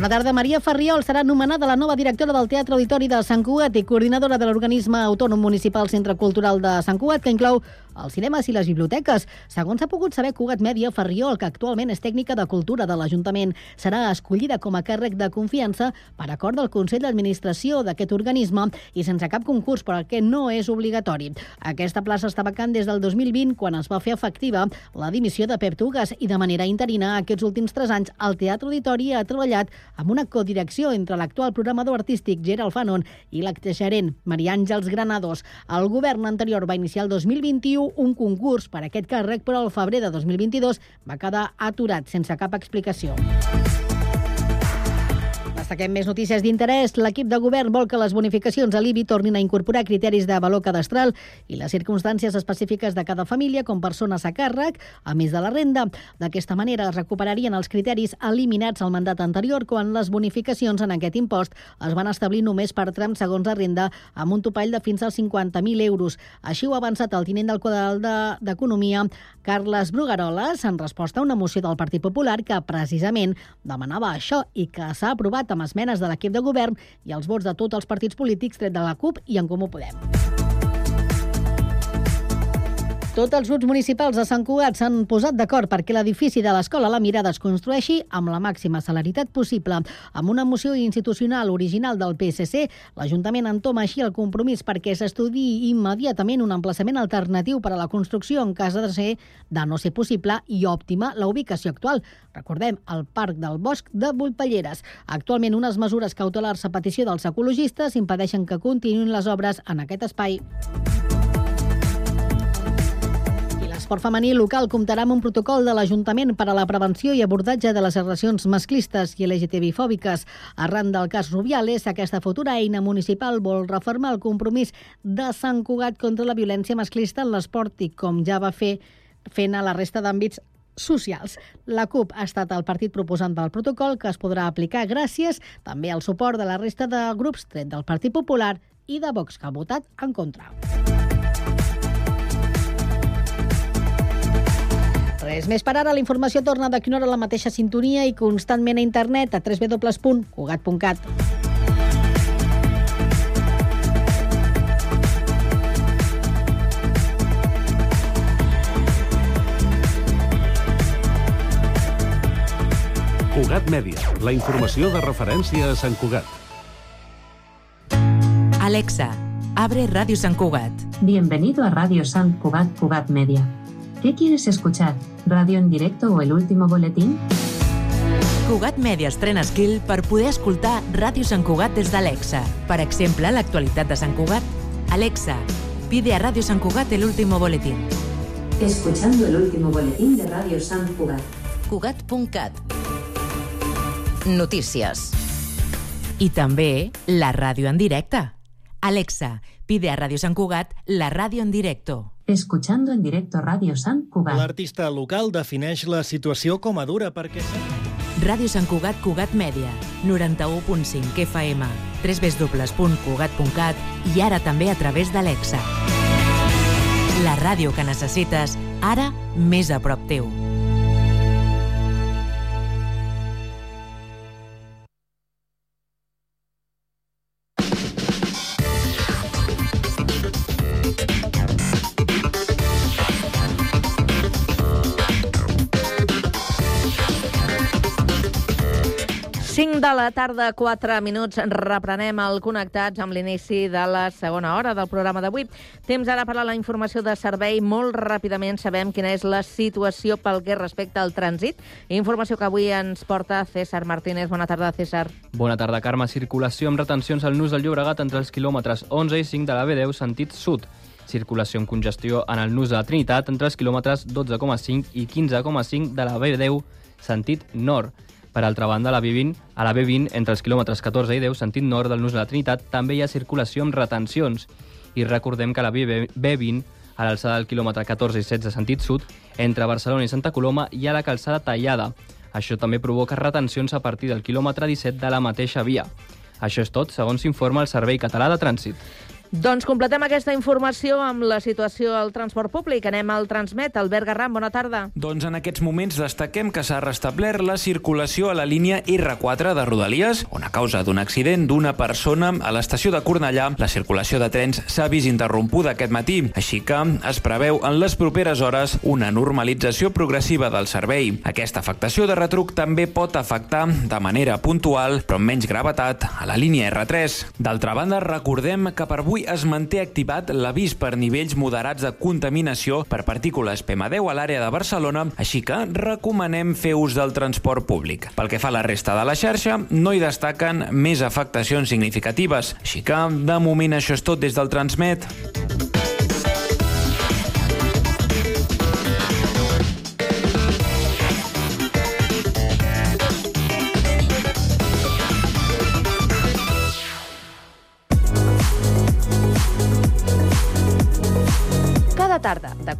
Bona tarda. Maria Ferriol serà nomenada la nova directora del Teatre Auditori de Sant Cugat i coordinadora de l'organisme autònom municipal Centre Cultural de Sant Cugat, que inclou els cinemes i les biblioteques. Segons s'ha pogut saber, Cugat Mèdia Ferriol, que actualment és tècnica de cultura de l'Ajuntament, serà escollida com a càrrec de confiança per acord del Consell d'Administració d'aquest organisme i sense cap concurs, però que no és obligatori. Aquesta plaça està vacant des del 2020, quan es va fer efectiva la dimissió de Pep Tugas i de manera interina aquests últims tres anys el Teatre Auditori ha treballat amb una codirecció entre l'actual programador artístic Gerald Fanon i l'actegerent Maria Àngels Granados. El govern anterior va iniciar el 2021 un concurs per a aquest càrrec, però al febrer de 2022 va quedar aturat sense cap explicació. Destaquem més notícies d'interès. L'equip de govern vol que les bonificacions a l'IBI tornin a incorporar criteris de valor cadastral i les circumstàncies específiques de cada família com persones a càrrec, a més de la renda. D'aquesta manera es recuperarien els criteris eliminats al mandat anterior quan les bonificacions en aquest impost es van establir només per trams segons la renda amb un topall de fins als 50.000 euros. Així ho ha avançat el tinent del quadral d'Economia, de, Carles Brugaroles, en resposta a una moció del Partit Popular que precisament demanava això i que s'ha aprovat amb esmenes de l'equip de govern i els vots de tots els partits polítics tret de la CUP i en Comú Podem. Tots els grups municipals de Sant Cugat s'han posat d'acord perquè l'edifici de l'Escola La Mirada es construeixi amb la màxima celeritat possible. Amb una moció institucional original del PSC, l'Ajuntament entoma així el compromís perquè s'estudi immediatament un emplaçament alternatiu per a la construcció en cas de ser, de no ser possible i òptima la ubicació actual. Recordem, el Parc del Bosc de Bullpelleres. Actualment, unes mesures cautelars a petició dels ecologistes impedeixen que continuïn les obres en aquest espai. L'esport femení local comptarà amb un protocol de l'Ajuntament per a la prevenció i abordatge de les agressions masclistes i LGTBI-fòbiques. Arran del cas Rubiales, aquesta futura eina municipal vol reformar el compromís de Sant Cugat contra la violència masclista en l'esport i com ja va fer fent a la resta d'àmbits socials. La CUP ha estat el partit proposant del protocol que es podrà aplicar gràcies també al suport de la resta de grups tret del Partit Popular i de Vox, que ha votat en contra. Res més per ara. La informació torna d'aquí una hora a la mateixa sintonia i constantment a internet a www.cugat.cat. Cugat Mèdia, la informació de referència a Sant Cugat. Alexa, abre Radio San Cugat. Bienvenido a Radio San Cugat Cugat Media. ¿Qué quieres escuchar? ¿Radio en directo o el último boletín? Cugat Media estrena Skill per poder escoltar Ràdio Sant Cugat des d'Alexa. Per exemple, l'actualitat de Sant Cugat. Alexa, pide a Radio San Cugat el último boletín. Escuchando el último boletín de Radio San Cugat. Cugat.cat Notícies. I també la ràdio en directe. Alexa, pide a Radio San Cugat la ràdio en directo. Escuchando en directo Radio Sant Cugat. L'artista local defineix la situació com a dura perquè... Ràdio Sant Cugat Cugat Mèdia, 91.5 FM, www.cugat.cat i ara també a través d'Alexa. La ràdio que necessites, ara més a prop teu. Tarda, 4 minuts, reprenem el Connectats amb l'inici de la segona hora del programa d'avui. Temps ara per a la informació de servei. Molt ràpidament sabem quina és la situació pel que respecta al trànsit. Informació que avui ens porta César Martínez. Bona tarda, César. Bona tarda, Carme. Circulació amb retencions al nus del Llobregat entre els quilòmetres 11 i 5 de la B10 sentit sud. Circulació amb congestió en el nus de la Trinitat entre els quilòmetres 12,5 i 15,5 de la B10 sentit nord. Per altra banda, la B20, a la B20, entre els quilòmetres 14 i 10, sentit nord del nus de la Trinitat, també hi ha circulació amb retencions. I recordem que la B20, a l'alçada del quilòmetre 14 i 16, sentit sud, entre Barcelona i Santa Coloma, hi ha la calçada tallada. Això també provoca retencions a partir del quilòmetre 17 de la mateixa via. Això és tot, segons s'informa el Servei Català de Trànsit. Doncs completem aquesta informació amb la situació al transport públic. Anem al Transmet. Albert Garram, bona tarda. Doncs en aquests moments destaquem que s'ha restablert la circulació a la línia R4 de Rodalies, on a causa d'un accident d'una persona a l'estació de Cornellà, la circulació de trens s'ha vist interrompuda aquest matí, així que es preveu en les properes hores una normalització progressiva del servei. Aquesta afectació de retruc també pot afectar de manera puntual, però amb menys gravetat, a la línia R3. D'altra banda, recordem que per avui es manté activat l'avís per nivells moderats de contaminació per partícules PM10 a l'àrea de Barcelona, així que recomanem fer ús del transport públic. Pel que fa a la resta de la xarxa, no hi destaquen més afectacions significatives, així que de moment això és tot des del Transmet.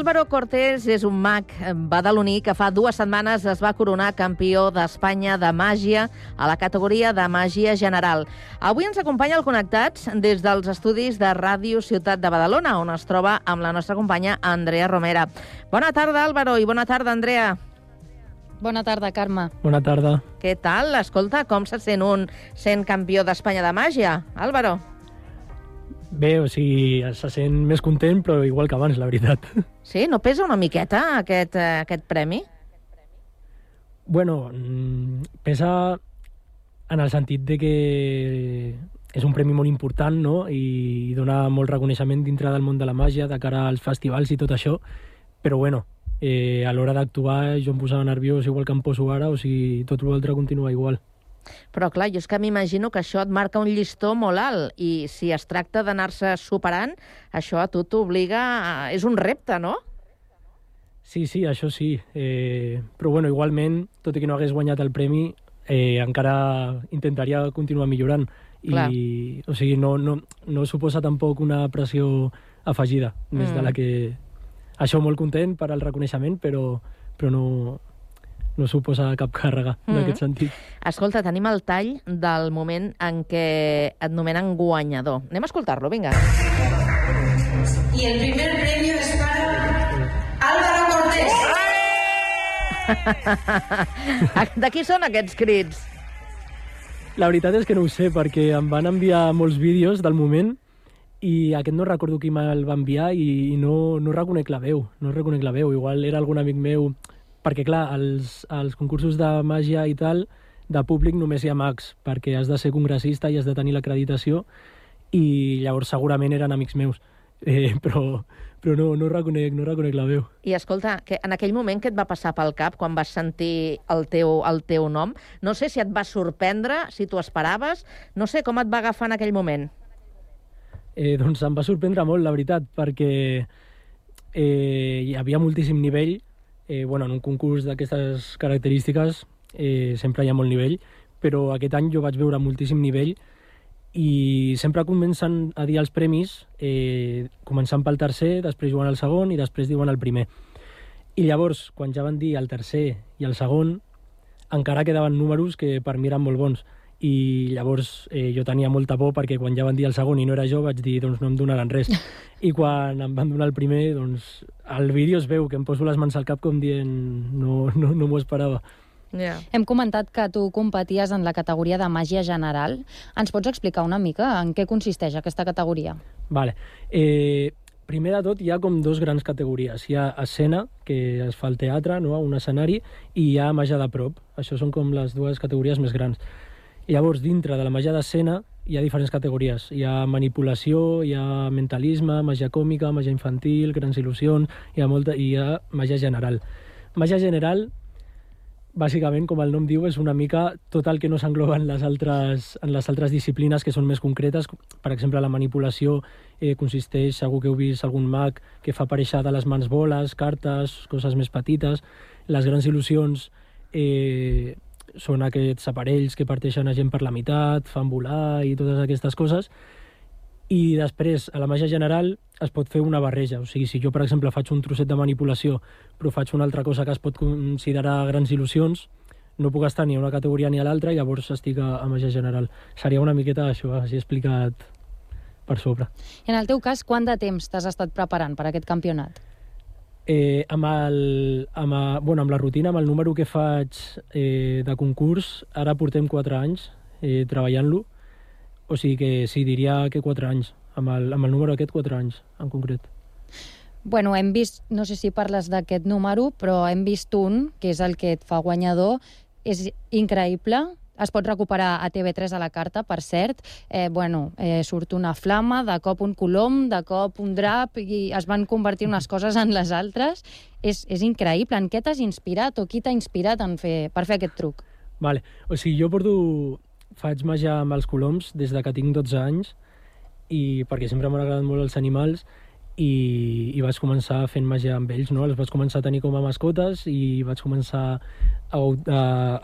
Álvaro Cortés és un mag badaloní que fa dues setmanes es va coronar campió d'Espanya de màgia a la categoria de màgia general. Avui ens acompanya el Connectats des dels estudis de Ràdio Ciutat de Badalona, on es troba amb la nostra companya Andrea Romera. Bona tarda, Álvaro, i bona tarda, Andrea. Bona tarda, Carme. Bona tarda. Què tal? Escolta, com se sent un sent campió d'Espanya de màgia, Álvaro? Bé, o sigui, se sent més content, però igual que abans, la veritat. Sí? No pesa una miqueta aquest, eh, aquest premi? Bueno, mm, pesa en el sentit de que és un premi molt important, no?, i dona molt reconeixement dintre del món de la màgia, de cara als festivals i tot això, però bueno, eh, a l'hora d'actuar jo em posava nerviós igual que em poso ara, o sigui, tot l'altre continua igual. Però clar, jo és que m'imagino que això et marca un llistó molt alt i si es tracta d'anar-se superant, això a tu t'obliga... A... És un repte, no? Sí, sí, això sí. Eh, però bueno, igualment, tot i que no hagués guanyat el premi, eh, encara intentaria continuar millorant. Clar. I, o sigui, no, no, no suposa tampoc una pressió afegida, més Mm. de la que... Això molt content per al reconeixement, però, però no, no suposa cap càrrega en Mm. aquest sentit. Escolta, tenim el tall del moment en què et nomenen guanyador. Anem a escoltar-lo, vinga. Y el primer premio es para Álvaro Cortés. De qui són aquests crits? La veritat és que no ho sé, perquè em van enviar molts vídeos del moment i aquest no recordo qui me'l va enviar i, i no, no reconec la veu, no reconec la veu. Igual era algun amic meu, perquè clar, als, als concursos de màgia i tal, de públic només hi ha mags, perquè has de ser congressista i has de tenir l'acreditació i llavors segurament eren amics meus. Eh, però però no, no, reconec, no reconec la veu. I escolta, que en aquell moment què et va passar pel cap quan vas sentir el teu, el teu nom? No sé si et va sorprendre, si t'ho esperaves, no sé com et va agafar en aquell moment. Eh, doncs em va sorprendre molt, la veritat, perquè eh, hi havia moltíssim nivell. Eh, bueno, en un concurs d'aquestes característiques eh, sempre hi ha molt nivell, però aquest any jo vaig veure moltíssim nivell i sempre comencen a dir els premis, eh, començant pel tercer, després diuen el segon i després diuen el primer. I llavors, quan ja van dir el tercer i el segon, encara quedaven números que per mi eren molt bons. I llavors eh, jo tenia molta por perquè quan ja van dir el segon i no era jo vaig dir doncs no em donaran res. I quan em van donar el primer, doncs al vídeo es veu que em poso les mans al cap com dient no, no, no m'ho esperava. Yeah. Hem comentat que tu competies en la categoria de màgia general. Ens pots explicar una mica en què consisteix aquesta categoria? Vale. Eh, primer de tot, hi ha com dos grans categories. Hi ha escena, que es fa al teatre, no? a un escenari, i hi ha màgia de prop. Això són com les dues categories més grans. I llavors, dintre de la màgia d'escena, hi ha diferents categories. Hi ha manipulació, hi ha mentalisme, màgia còmica, màgia infantil, grans il·lusions, hi ha, molta, hi ha màgia general. Màgia general bàsicament, com el nom diu, és una mica tot el que no s'engloba en, les altres, en les altres disciplines que són més concretes. Per exemple, la manipulació eh, consisteix, segur que heu vist algun mag que fa aparèixer de les mans boles, cartes, coses més petites. Les grans il·lusions eh, són aquests aparells que parteixen a gent per la meitat, fan volar i totes aquestes coses. I després, a la màgia general, es pot fer una barreja. O sigui, si jo, per exemple, faig un trosset de manipulació, però faig una altra cosa que es pot considerar grans il·lusions, no puc estar ni a una categoria ni a l'altra, i llavors estic a, a màgia general. Seria una miqueta això, així explicat per sobre. I en el teu cas, quant de temps t'has estat preparant per aquest campionat? Eh, amb, el, amb, a, bueno, amb la rutina, amb el número que faig eh, de concurs, ara portem 4 anys eh, treballant-lo, o sigui que sí, diria que 4 anys, amb el, amb el número aquest 4 anys en concret. Bueno, hem vist, no sé si parles d'aquest número, però hem vist un, que és el que et fa guanyador, és increïble, es pot recuperar a TV3 a la carta, per cert. Eh, bueno, eh, surt una flama, de cop un colom, de cop un drap, i es van convertir unes coses en les altres. És, és increïble. En què t'has inspirat o qui t'ha inspirat en fer, per fer aquest truc? Vale. O sigui, jo porto faig màgia amb els coloms des de que tinc 12 anys i perquè sempre m'han agradat molt els animals i, i vaig començar fent màgia amb ells, no? Els vaig començar a tenir com a mascotes i vaig començar a, a,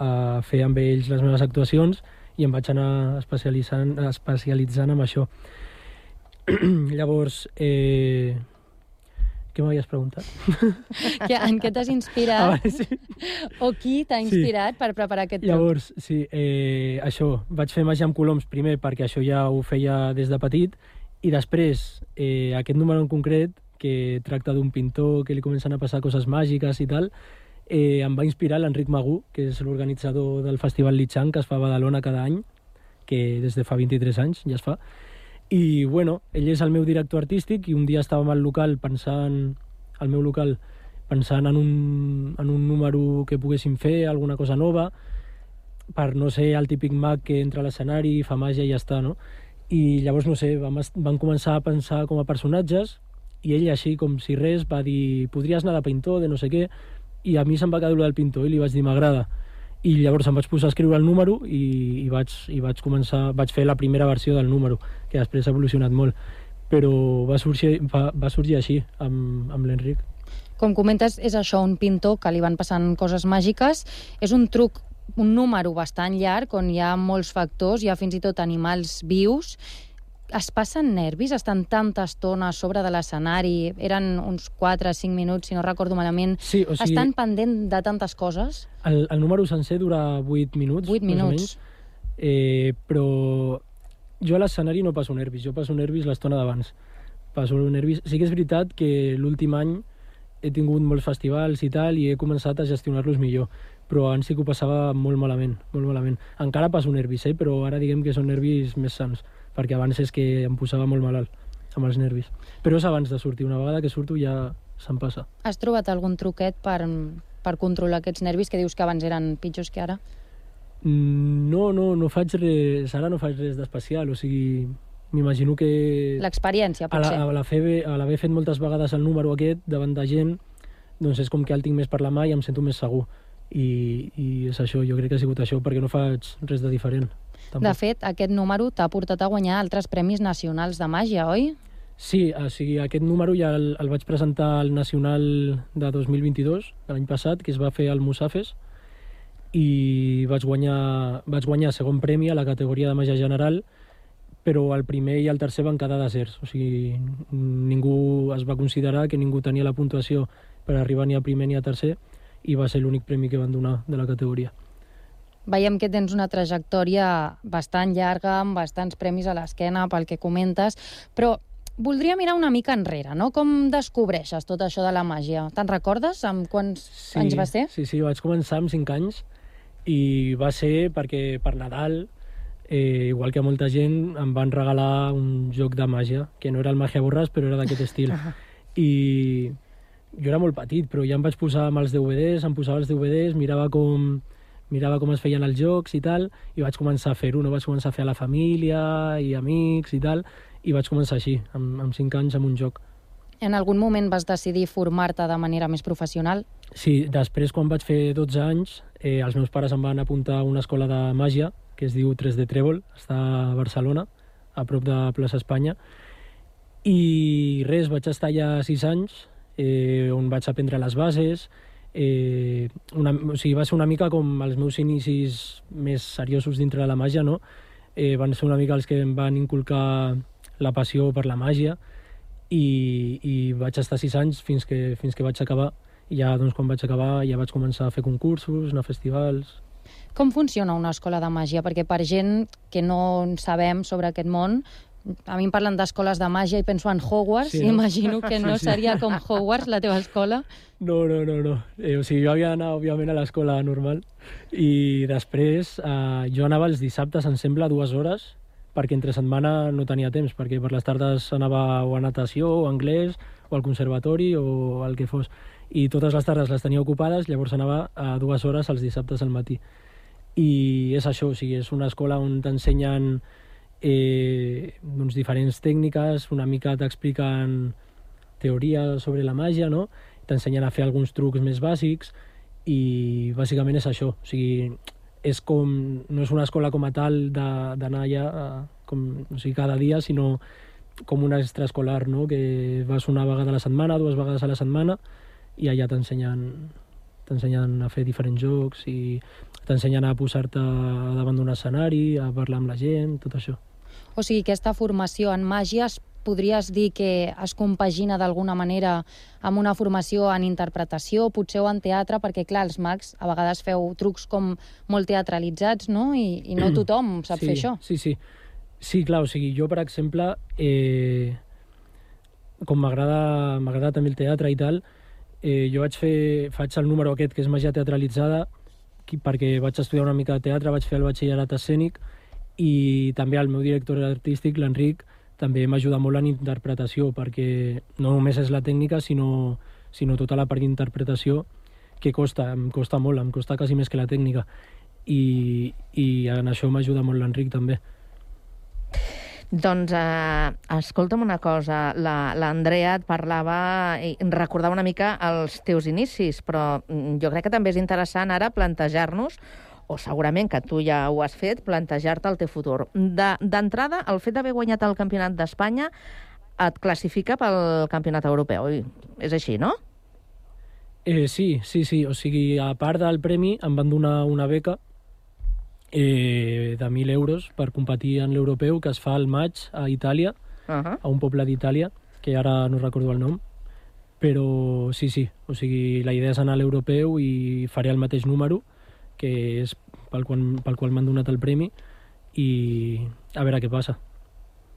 a fer amb ells les meves actuacions i em vaig anar especialitzant, especialitzant en això. Llavors, eh, què m'havies preguntat? Que, en què t'has inspirat? Ah, vale, sí. O qui t'ha inspirat sí. per preparar aquest truc? Llavors, sí, eh, això, vaig fer màgia amb coloms primer perquè això ja ho feia des de petit i després eh, aquest número en concret que tracta d'un pintor que li comencen a passar coses màgiques i tal, eh, em va inspirar l'Enric Magú, que és l'organitzador del Festival Lichang, que es fa a Badalona cada any, que des de fa 23 anys ja es fa, i, bueno, ell és el meu director artístic i un dia estàvem al local pensant, al meu local, pensant en un, en un número que poguéssim fer, alguna cosa nova, per no ser el típic mag que entra a l'escenari, fa màgia i ja està, no? I llavors, no sé, vam, vam començar a pensar com a personatges i ell així, com si res, va dir podries anar de pintor, de no sé què, i a mi se'm va quedar del pintor i li vaig dir m'agrada. I llavors em vaig posar a escriure el número i, i, vaig, i vaig començar, vaig fer la primera versió del número, que després ha evolucionat molt, però va sorgir, va, va sorgir així, amb, amb l'Enric. Com comentes, és això, un pintor que li van passant coses màgiques, és un truc un número bastant llarg on hi ha molts factors, hi ha fins i tot animals vius es passen nervis? Estan tanta estona sobre de l'escenari? Eren uns 4 o 5 minuts, si no recordo malament. Sí, o sigui, Estan pendent de tantes coses? El, el número sencer dura 8 minuts. 8 minuts. Eh, però jo a l'escenari no passo nervis, jo passo nervis l'estona d'abans. Passo nervis... Sí que és veritat que l'últim any he tingut molts festivals i tal i he començat a gestionar-los millor però abans sí que ho passava molt malament, molt malament. Encara passo nervis, eh? però ara diguem que són nervis més sants perquè abans és que em posava molt malalt amb els nervis. Però és abans de sortir, una vegada que surto ja se'm passa. Has trobat algun truquet per, per controlar aquests nervis que dius que abans eren pitjors que ara? Mm, no, no, no faig res, ara no faig res d'especial, o sigui, m'imagino que... L'experiència, potser. A l'haver fet moltes vegades el número aquest davant de gent, doncs és com que el tinc més per la mà i em sento més segur. I, i és això, jo crec que ha sigut això, perquè no faig res de diferent. Tampoc. De fet, aquest número t'ha portat a guanyar altres premis nacionals de màgia, oi? Sí, o sigui, aquest número ja el, el vaig presentar al Nacional de 2022, l'any passat, que es va fer al Musafes, i vaig guanyar, vaig guanyar segon premi a la categoria de màgia general, però el primer i el tercer van quedar deserts. O sigui, ningú es va considerar que ningú tenia la puntuació per arribar ni a primer ni a tercer, i va ser l'únic premi que van donar de la categoria. Veiem que tens una trajectòria bastant llarga, amb bastants premis a l'esquena pel que comentes, però voldria mirar una mica enrere, no? Com descobreixes tot això de la màgia? Te'n recordes amb quants sí, anys va ser? Sí, sí, vaig començar amb 5 anys i va ser perquè per Nadal, eh, igual que molta gent, em van regalar un joc de màgia, que no era el Màgia Borràs, però era d'aquest estil. I jo era molt petit, però ja em vaig posar amb els DVDs, em posava els DVDs, mirava com mirava com es feien els jocs i tal, i vaig començar a fer-ho, no? Vaig començar a fer a la família i amics i tal, i vaig començar així, amb, amb 5 anys, amb un joc. En algun moment vas decidir formar-te de manera més professional? Sí, després, quan vaig fer 12 anys, eh, els meus pares em van apuntar a una escola de màgia que es diu 3D Trèvol, està a Barcelona, a prop de Plaça Espanya, i res, vaig estar allà 6 anys, eh, on vaig aprendre les bases, eh, una, o sigui, va ser una mica com els meus inicis més seriosos dintre de la màgia, no? Eh, van ser una mica els que em van inculcar la passió per la màgia i, i vaig estar sis anys fins que, fins que vaig acabar i ja doncs, quan vaig acabar ja vaig començar a fer concursos, anar a festivals... Com funciona una escola de màgia? Perquè per gent que no en sabem sobre aquest món, a mi em parlen d'escoles de màgia i penso en Hogwarts, Sí, no? imagino que no Sí, sí. seria com Hogwarts, la teva escola. No, no, no, no. Eh, o sigui, jo havia d'anar, òbviament, a l'escola normal i després eh, jo anava els dissabtes, em sembla, dues hores, perquè entre setmana no tenia temps, perquè per les tardes anava o a natació, o a anglès, o al conservatori, o el que fos. I totes les tardes les tenia ocupades, llavors anava a dues hores els dissabtes al matí. I és això, o sigui, és una escola on t'ensenyen eh, doncs, diferents tècniques, una mica t'expliquen teoria sobre la màgia, no? T'ensenyen a fer alguns trucs més bàsics i bàsicament és això. O sigui, és com, no és una escola com a tal d'anar allà eh, com, o sigui, cada dia, sinó com una extraescolar, no? que vas una vegada a la setmana, dues vegades a la setmana, i allà t'ensenyen t'ensenyen a fer diferents jocs i t'ensenyen a posar-te davant d'un escenari, a parlar amb la gent, tot això. O sigui, aquesta formació en màgia es podries dir que es compagina d'alguna manera amb una formació en interpretació, potser o en teatre, perquè, clar, els mags a vegades feu trucs com molt teatralitzats, no? I, i no tothom sap sí, fer això. Sí, sí. Sí, clar, o sigui, jo, per exemple, eh, com m'agrada també el teatre i tal, eh, jo vaig fer, faig el número aquest, que és màgia teatralitzada, perquè vaig estudiar una mica de teatre, vaig fer el batxillerat escènic, i també el meu director artístic, l'Enric, també m'ajuda molt en interpretació, perquè no només és la tècnica, sinó, sinó tota la part d'interpretació, que costa, em costa molt, em costa quasi més que la tècnica. I, i en això m'ajuda molt l'Enric també. Doncs, eh, escolta'm una cosa, la- l'Andrea et parlava i recordava una mica els teus inicis, però mm, jo crec que també és interessant ara plantejar-nos, o segurament que tu ja ho has fet, plantejar-te el teu futur. De- D'entrada, el fet d'haver guanyat el Campionat d'Espanya et classifica pel Campionat Europeu. oi? És així, no? Eh, sí, sí, sí. O sigui, a part del premi, em van donar una beca eh, de 1.000 euros per competir en l'europeu que es fa al maig a Itàlia, Uh -huh. a un poble d'Itàlia, que ara no recordo el nom, però sí, sí. O sigui, la idea és anar a l'europeu i faré el mateix número, que és pel qual, pel qual m'han donat el premi, i a veure què passa.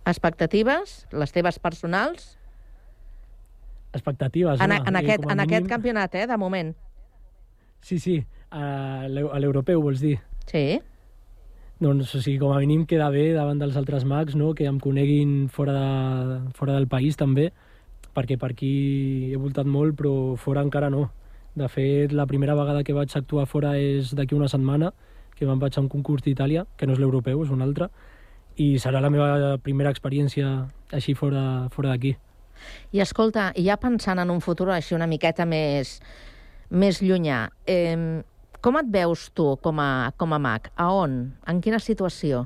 Expectatives, les teves personals, Expectatives, en, home, en, eh, aquest, com a en mínim- aquest campionat, eh, de moment. Sí, sí, a l'europeu, vols dir? Sí. Doncs, o sigui, com a mínim queda bé davant dels altres mags, no? que em coneguin fora, de, fora del país també, perquè per aquí he voltat molt, però fora encara no. De fet, la primera vegada que vaig actuar fora és d'aquí una setmana, que me'n vaig a un concurs d'Itàlia, que no és l'europeu, és un altre, i serà la meva primera experiència així fora, fora d'aquí. I escolta, ja pensant en un futur així una miqueta més, més llunyà, eh, com et veus tu com a, com a mag? A on? En quina situació?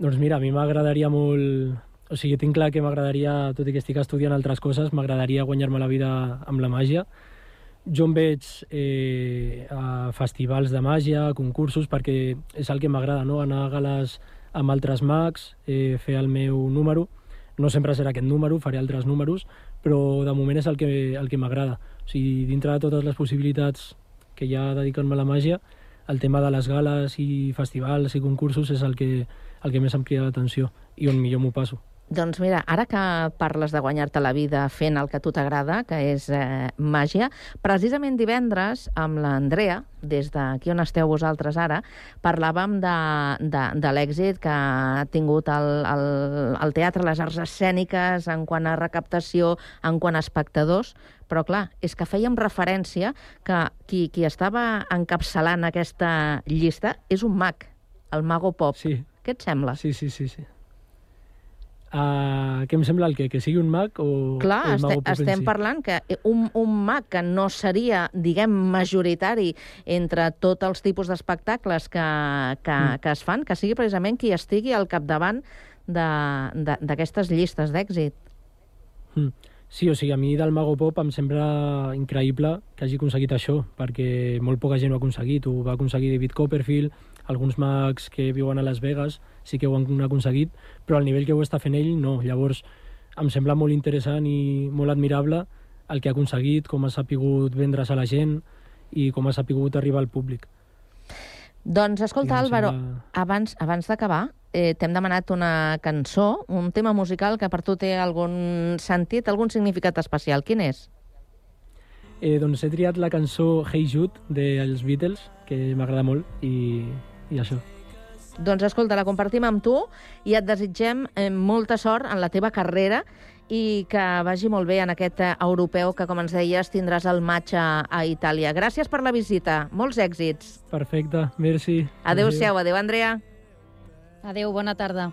Doncs mira, a mi m'agradaria molt... O sigui, tinc clar que m'agradaria, tot i que estic estudiant altres coses, m'agradaria guanyar-me la vida amb la màgia. Jo em veig eh, a festivals de màgia, a concursos, perquè és el que m'agrada, no? Anar a gales amb altres mags, eh, fer el meu número. No sempre serà aquest número, faré altres números, però de moment és el que, el que m'agrada. O sigui, dintre de totes les possibilitats que hi ha dedicant-me a la màgia, el tema de les gales i festivals i concursos és el que, el que més em crida l'atenció i on millor m'ho passo. Doncs mira, ara que parles de guanyar-te la vida fent el que a tu t'agrada, que és eh, màgia, precisament divendres amb l'Andrea, des d'aquí on esteu vosaltres ara, parlàvem de, de, de l'èxit que ha tingut el, el, el teatre, les arts escèniques, en quant a recaptació, en quant a espectadors, però clar, és que fèiem referència que qui, qui estava encapçalant aquesta llista és un mag, el Mago Pop. Sí. Què et sembla? Sí, sí, sí, sí. Uh, què em sembla el que? Que sigui un mag o Clar, o este, estem parlant que un, un mag que no seria, diguem, majoritari entre tots els tipus d'espectacles que, que, Mm. que es fan, que sigui precisament qui estigui al capdavant d'aquestes llistes d'èxit. Mm. Sí, o sigui, a mi del Mago Pop em sembla increïble que hagi aconseguit això, perquè molt poca gent ho ha aconseguit. Ho va aconseguir David Copperfield, alguns mags que viuen a Las Vegas sí que ho han aconseguit, però al nivell que ho està fent ell, no. Llavors, em sembla molt interessant i molt admirable el que ha aconseguit, com ha sapigut vendre's a la gent i com ha sapigut arribar al públic. Doncs escolta, I Álvaro, sembla- abans, abans d'acabar, eh, t'hem demanat una cançó, un tema musical que per tu té algun sentit, algun significat especial. Quin és? Eh, doncs he triat la cançó Hey Jude dels Beatles, que m'agrada molt, i, i això. Doncs escolta, la compartim amb tu i et desitgem eh, molta sort en la teva carrera i que vagi molt bé en aquest eh, europeu que, com ens deies, tindràs el maig a, a Itàlia. Gràcies per la visita. Molts èxits. Perfecte, merci. Adéu-siau. Adéu, Andrea. Adéu, bona tarda.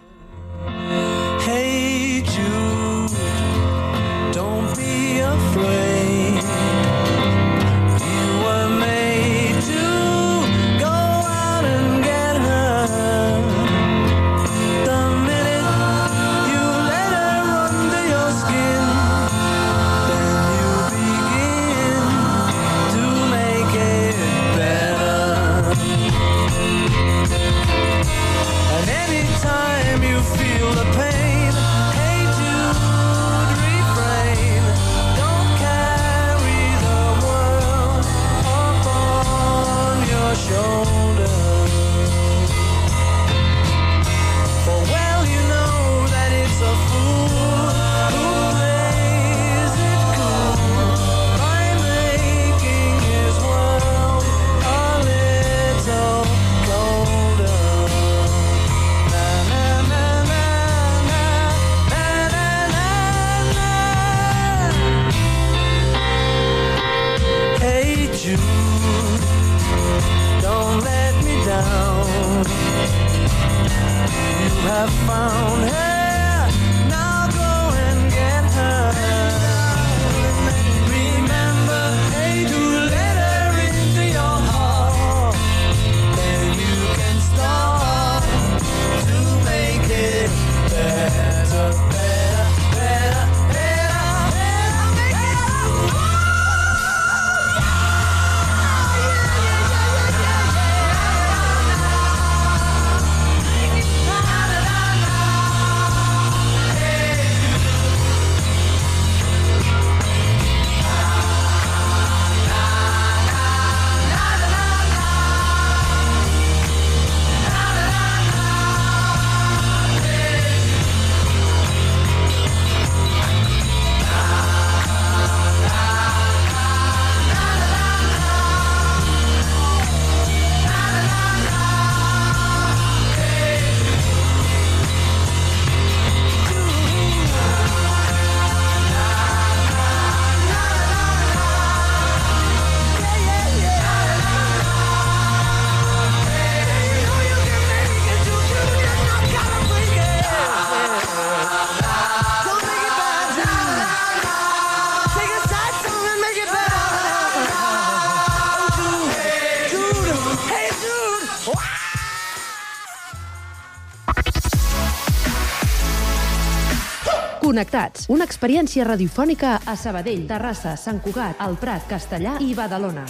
Connectats, una experiència radiofònica a Sabadell, Terrassa, Sant Cugat, El Prat, Castellà i Badalona.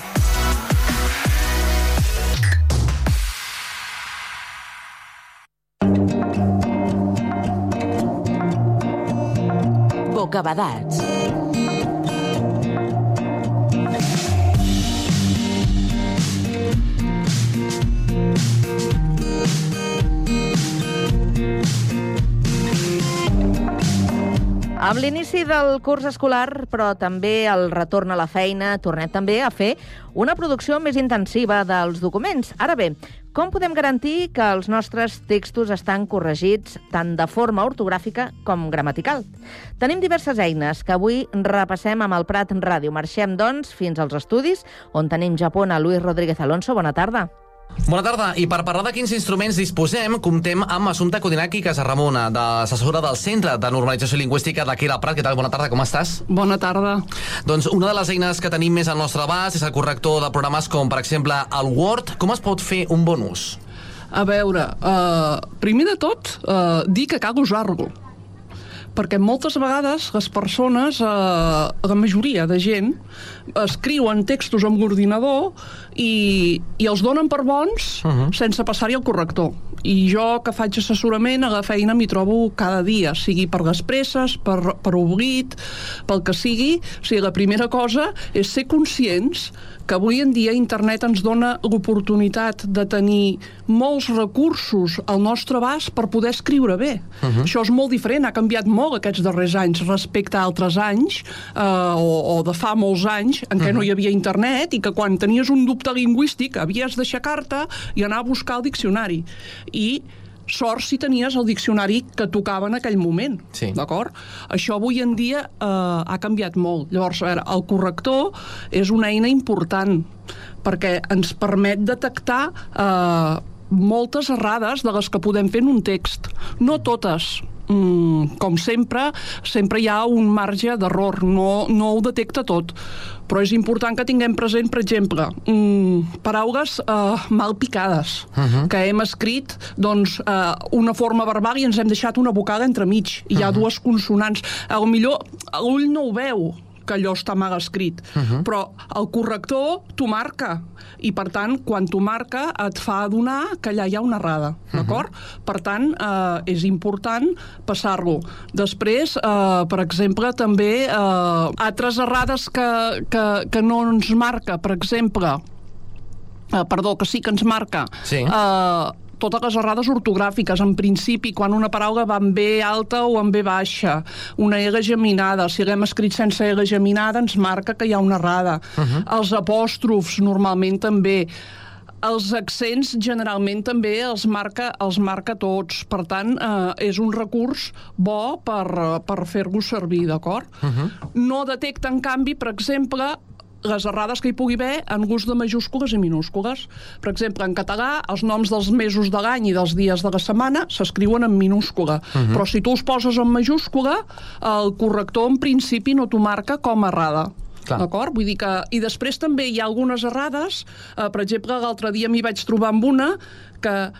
Bocabadats. Amb l'inici del curs escolar, però també el retorn a la feina, tornem també a fer una producció més intensiva dels documents. Ara bé, com podem garantir que els nostres textos estan corregits tant de forma ortogràfica com gramatical? Tenim diverses eines que avui repassem amb el Prat Ràdio. Marxem, doncs, fins als estudis, on tenim Japó a Luis Rodríguez Alonso. Bona tarda. Bona tarda, i per parlar de quins instruments disposem, comptem amb Assumpta Codinac i Casarramona, d'assessora del Centre de Normalització Lingüística d'aquí la Prat. Què tal? Bona tarda, com estàs? Bona tarda. Doncs una de les eines que tenim més al nostre abast és el corrector de programes com, per exemple, el Word. Com es pot fer un bon ús? A veure, uh, primer de tot, uh, dir que cal usar-lo perquè moltes vegades les persones, eh, la majoria de gent, escriuen textos amb l'ordinador i, i els donen per bons uh -huh. sense passar-hi el corrector. I jo, que faig assessorament, a la feina m'hi trobo cada dia, sigui per les presses, per, per oblit, pel que sigui. O sigui, la primera cosa és ser conscients que avui en dia internet ens dona l'oportunitat de tenir molts recursos al nostre abast per poder escriure bé. Uh -huh. Això és molt diferent, ha canviat molt aquests darrers anys respecte a altres anys eh, o, o de fa molts anys en què uh -huh. no hi havia internet i que quan tenies un dubte lingüístic havies d'aixecar-te i anar a buscar el diccionari. I sort si tenies el diccionari que tocava en aquell moment, sí. d'acord? Això avui en dia eh, ha canviat molt. Llavors, veure, el corrector és una eina important perquè ens permet detectar eh, moltes errades de les que podem fer en un text. No totes, mm, com sempre, sempre hi ha un marge d'error, no, no ho detecta tot. Però és important que tinguem present, per exemple, mm, paraules eh, mal picades, uh -huh. que hem escrit doncs, eh, una forma verbal i ens hem deixat una vocada entremig. Hi ha uh -huh. dues consonants. A lo millor l'ull no ho veu, que allò està mal escrit. Uh -huh. Però el corrector t'ho marca. I, per tant, quan t'ho marca, et fa adonar que allà hi ha una errada. D'acord? Uh -huh. Per tant, eh, és important passar-lo. Després, eh, per exemple, també eh, altres errades que, que, que no ens marca, per exemple, eh, perdó, que sí que ens marca, Sí. eh, totes les errades ortogràfiques, en principi, quan una paraula va en B alta o en B baixa, una L geminada, si l'hem escrit sense L geminada ens marca que hi ha una errada. Uh -huh. Els apòstrofs, normalment també. Els accents generalment també els marca, els marca tots. Per tant, eh, és un recurs bo per, per fer-lo servir, d'acord? Uh -huh. No detecta, en canvi, per exemple, les errades que hi pugui haver en gust de majúscules i minúscules. Per exemple, en català, els noms dels mesos de l'any i dels dies de la setmana s'escriuen en minúscula. Uh -huh. Però si tu els poses en majúscula, el corrector en principi no t'ho marca com a errada. D'acord? Vull dir que... I després també hi ha algunes errades. Eh, per exemple, l'altre dia m'hi vaig trobar amb una que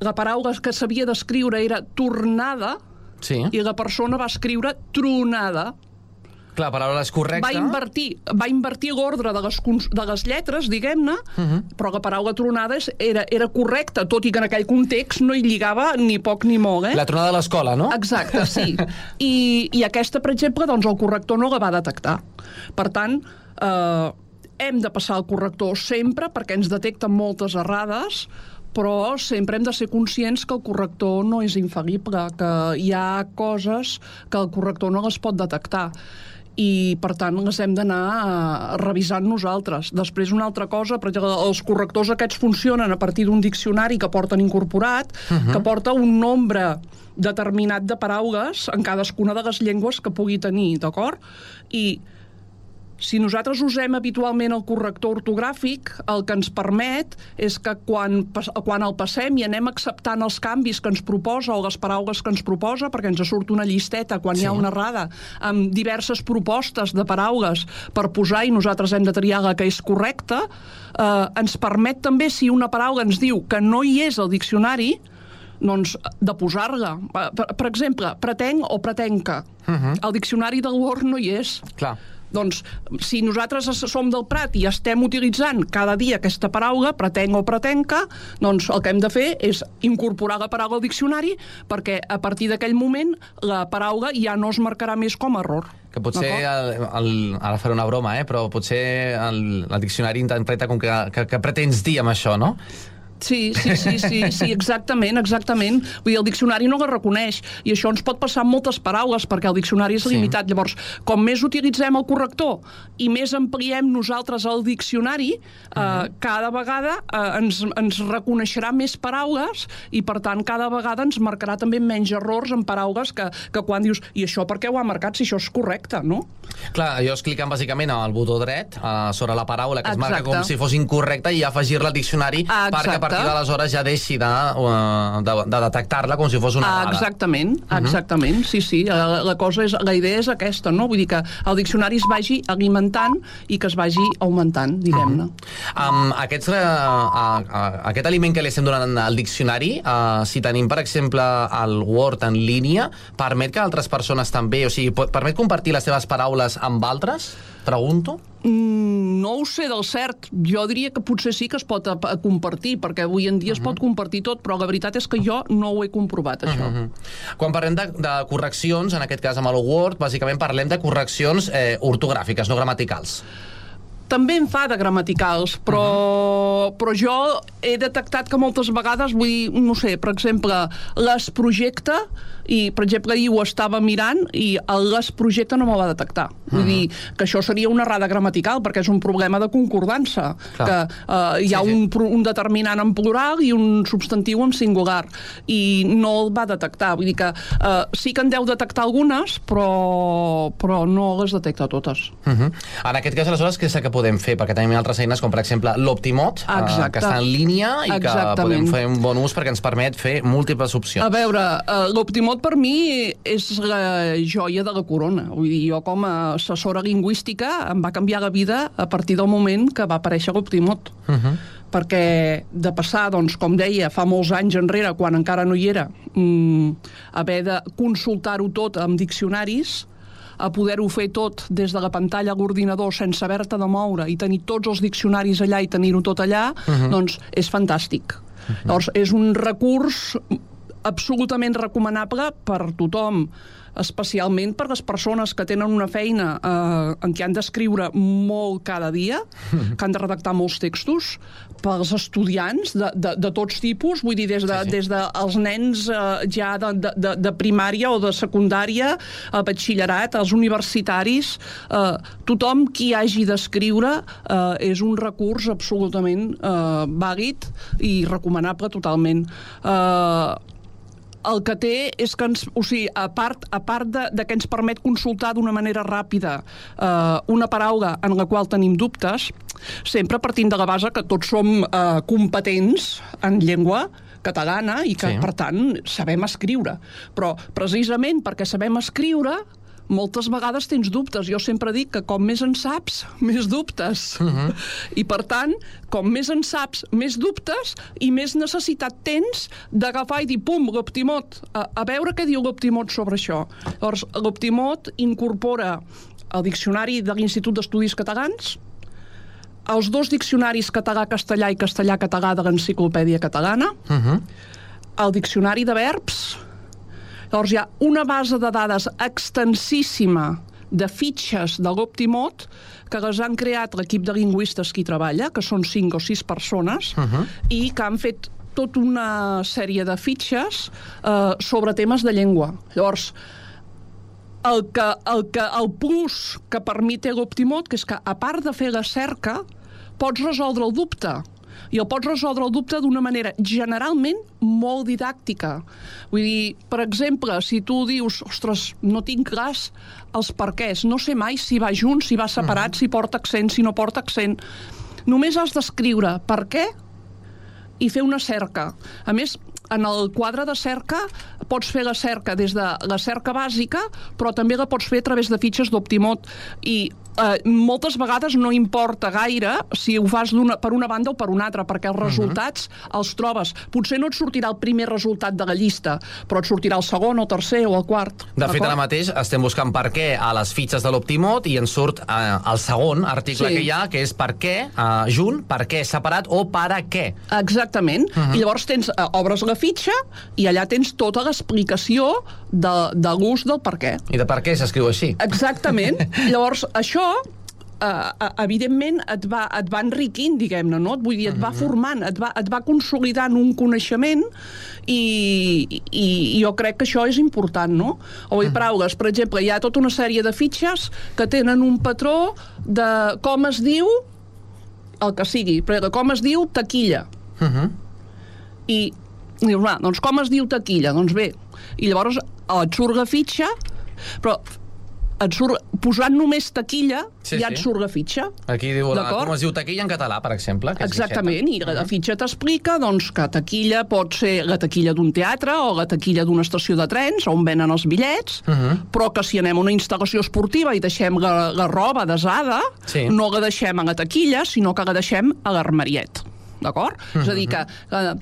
la paraula que s'havia d'escriure era tornada Sí. i la persona va escriure tronada. Clar, paraula és correcta. Va invertir, va invertir l'ordre de, les, de les lletres, diguem-ne, uh -huh. però la paraula tronada era, era correcta, tot i que en aquell context no hi lligava ni poc ni molt. Eh? La tronada de l'escola, no? Exacte, sí. I, I aquesta, per exemple, doncs el corrector no la va detectar. Per tant, eh, hem de passar el corrector sempre perquè ens detecten moltes errades, però sempre hem de ser conscients que el corrector no és infal·lible, que hi ha coses que el corrector no les pot detectar i per tant les hem d'anar eh, revisant nosaltres. Després una altra cosa, per exemple, els correctors aquests funcionen a partir d'un diccionari que porten incorporat, uh Mhm. -huh. que porta un nombre determinat de paraules en cadascuna de les llengües que pugui tenir, d'acord? I si nosaltres usem habitualment el corrector ortogràfic, el que ens permet és que quan, quan el passem i anem acceptant els canvis que ens proposa o les paraules que ens proposa, perquè ens surt una llisteta quan hi ha Sí. una errada, amb diverses propostes de paraules per posar i nosaltres hem de triar la que és correcta, eh, ens permet també, si una paraula ens diu que no hi és al diccionari, doncs, de posar-la. Per, per exemple, pretenc o pretenca. Uh -huh. El diccionari del Word no hi és. Clar. Doncs, si nosaltres som del Prat i estem utilitzant cada dia aquesta paraula, pretenc o pretenca, doncs el que hem de fer és incorporar la paraula al diccionari perquè a partir d'aquell moment la paraula ja no es marcarà més com a error. Que potser, el, el, ara faré una broma, eh? però potser el, el diccionari interpreta com que, que, que pretens dir amb això, no? Sí, sí, sí, sí, sí, exactament, exactament. Vull dir, el diccionari no la reconeix i això ens pot passar amb moltes paraules perquè el diccionari és Sí. limitat. Llavors, com més utilitzem el corrector i més ampliem nosaltres el diccionari, eh, cada vegada eh, ens, ens reconeixerà més paraules i, per tant, cada vegada ens marcarà també menys errors en paraules que, que quan dius i això per què ho ha marcat si això és correcte, no? Clar, allò és clicant bàsicament al botó dret uh, sobre la paraula que es marca Exacte. com si fos incorrecta i afegir-la al diccionari Ah, perquè exacte. Partir d'aleshores ja deixi de, uh, de, de detectar-la com si fos una dada. exactament, exactament, sí, sí. La, la cosa és, la idea és aquesta, no? Vull dir que el diccionari es vagi alimentant i que es vagi augmentant, diguem-ne. Um, aquests, uh, uh, uh, aquest aliment que li estem donant al diccionari, uh, si tenim, per exemple, el Word en línia, permet que altres persones també, o sigui, permet compartir les seves paraules amb altres? Pregunto. Mm, no ho sé del cert. Jo diria que potser sí que es pot compartir, perquè avui en dia es pot compartir tot, però la veritat és que jo no ho he comprovat, això. Mhm. Quan parlem de, de correccions, en aquest cas amb el Word, bàsicament parlem de correccions eh, ortogràfiques, no gramaticals. També em fa de gramaticals, però, però jo he detectat que moltes vegades, vull dir, no sé, per exemple, les projecte, i per exemple ahir ho estava mirant i el les projecte no me va detectar. Vull dir que això seria una errada gramatical perquè és un problema de concordança, Clar. que eh, hi ha Sí, sí. un, un determinant en plural i un substantiu en singular i no el va detectar. Vull dir que eh, sí que en deu detectar algunes, però, però no les detecta totes. Uh -huh. En aquest cas, aleshores, que podem fer? Perquè tenim altres eines, com per exemple l'Optimot, eh, que està en línia i que Exactament. podem fer un bon ús perquè ens permet fer múltiples opcions. A veure, uh, l'Optimot per mi és la joia de la corona. Vull dir, jo com a assessora lingüística em va canviar la vida a partir del moment que va aparèixer l'Optimot. Uh -huh. perquè de passar, doncs, com deia, fa molts anys enrere, quan encara no hi era, mm, haver de consultar-ho tot amb diccionaris, a poder-ho fer tot des de la pantalla a l'ordinador sense haver-te de moure i tenir tots els diccionaris allà i tenir-ho tot allà, Mhm. doncs és fantàstic. Llavors, és un recurs absolutament recomanable per tothom especialment per les persones que tenen una feina eh, en què han d'escriure molt cada dia, que han de redactar molts textos, pels estudiants de, de, de tots tipus, vull dir, des de, sí, sí. des dels nens eh, ja de, de, de, de primària o de secundària, a batxillerat, als universitaris, eh, tothom qui hagi d'escriure eh, és un recurs absolutament eh, vàlid i recomanable totalment. Eh, el que té és que ens, o sigui, a part, a part de, de que ens permet consultar d'una manera ràpida eh, una paraula en la qual tenim dubtes, sempre partint de la base que tots som eh, competents en llengua catalana i que, Sí. per tant, sabem escriure. Però, precisament perquè sabem escriure, moltes vegades tens dubtes. Jo sempre dic que com més en saps, més dubtes. Uh -huh. I per tant, com més en saps, més dubtes i més necessitat tens d'agafar i dir, pum, l'Optimot, a, a veure què diu l'Optimot sobre això. Llavors, l'Optimot incorpora el diccionari de l'Institut d'Estudis Catalans, els dos diccionaris català-castellà i castellà-català de l'Enciclopèdia Catalana, Uh -huh. el diccionari de verbs. Llavors hi ha una base de dades extensíssima de fitxes de l'Optimot que les han creat l'equip de lingüistes que hi treballa, que són cinc o sis persones, Uh -huh. i que han fet tota una sèrie de fitxes eh, sobre temes de llengua. Llavors, el, que, el, que, el plus que permet l'Optimot, que és que a part de fer la cerca, pots resoldre el dubte i el pots resoldre el dubte d'una manera generalment molt didàctica. Vull dir, per exemple, si tu dius, ostres, no tinc clars els perquès, no sé mai si va junt, si va separat, si porta accent, si no porta accent. Només has d'escriure per què i fer una cerca. A més, en el quadre de cerca pots fer la cerca des de la cerca bàsica, però també la pots fer a través de fitxes d'Optimot i eh, moltes vegades no importa gaire si ho fas una, per una banda o per una altra, perquè els resultats els trobes. Potser no et sortirà el primer resultat de la llista, però et sortirà el segon o tercer o el quart. De fet, ara mateix estem buscant per què a les fitxes de l'Optimot i ens surt eh, el segon article Sí. que hi ha, que és per què eh, junt, per què separat o per a què. Exactament. Uh Mhm. -huh. I llavors tens, eh, obres la fitxa i allà tens tota l'explicació de, de l'ús del per què. I de per què s'escriu així. Exactament. Llavors, això eh, eh, evidentment et va, et va enriquint, diguem-ne, no? Vull dir, et va formant, et va, et va consolidant un coneixement i, i, i jo crec que això és important, no? O dir paraules, per exemple, hi ha tota una sèrie de fitxes que tenen un patró de com es diu el que sigui, però com es diu taquilla. Uh -huh. I dius, va, doncs com es diu taquilla? Doncs bé, i llavors et surt la fitxa, però et surt, posant només taquilla, Sí, sí, ja sí. et surt la fitxa. Aquí diu, la, D'acord? com es diu taquilla en català, per exemple. Que Exactament, i la fitxa t'explica doncs, que taquilla pot ser la taquilla d'un teatre o la taquilla d'una estació de trens on venen els bitllets, Uh -huh. però que si anem a una instal·lació esportiva i deixem la, la roba desada, Sí. no la deixem a la taquilla, sinó que la deixem a l'armariet. D'acord? És a dir, que eh,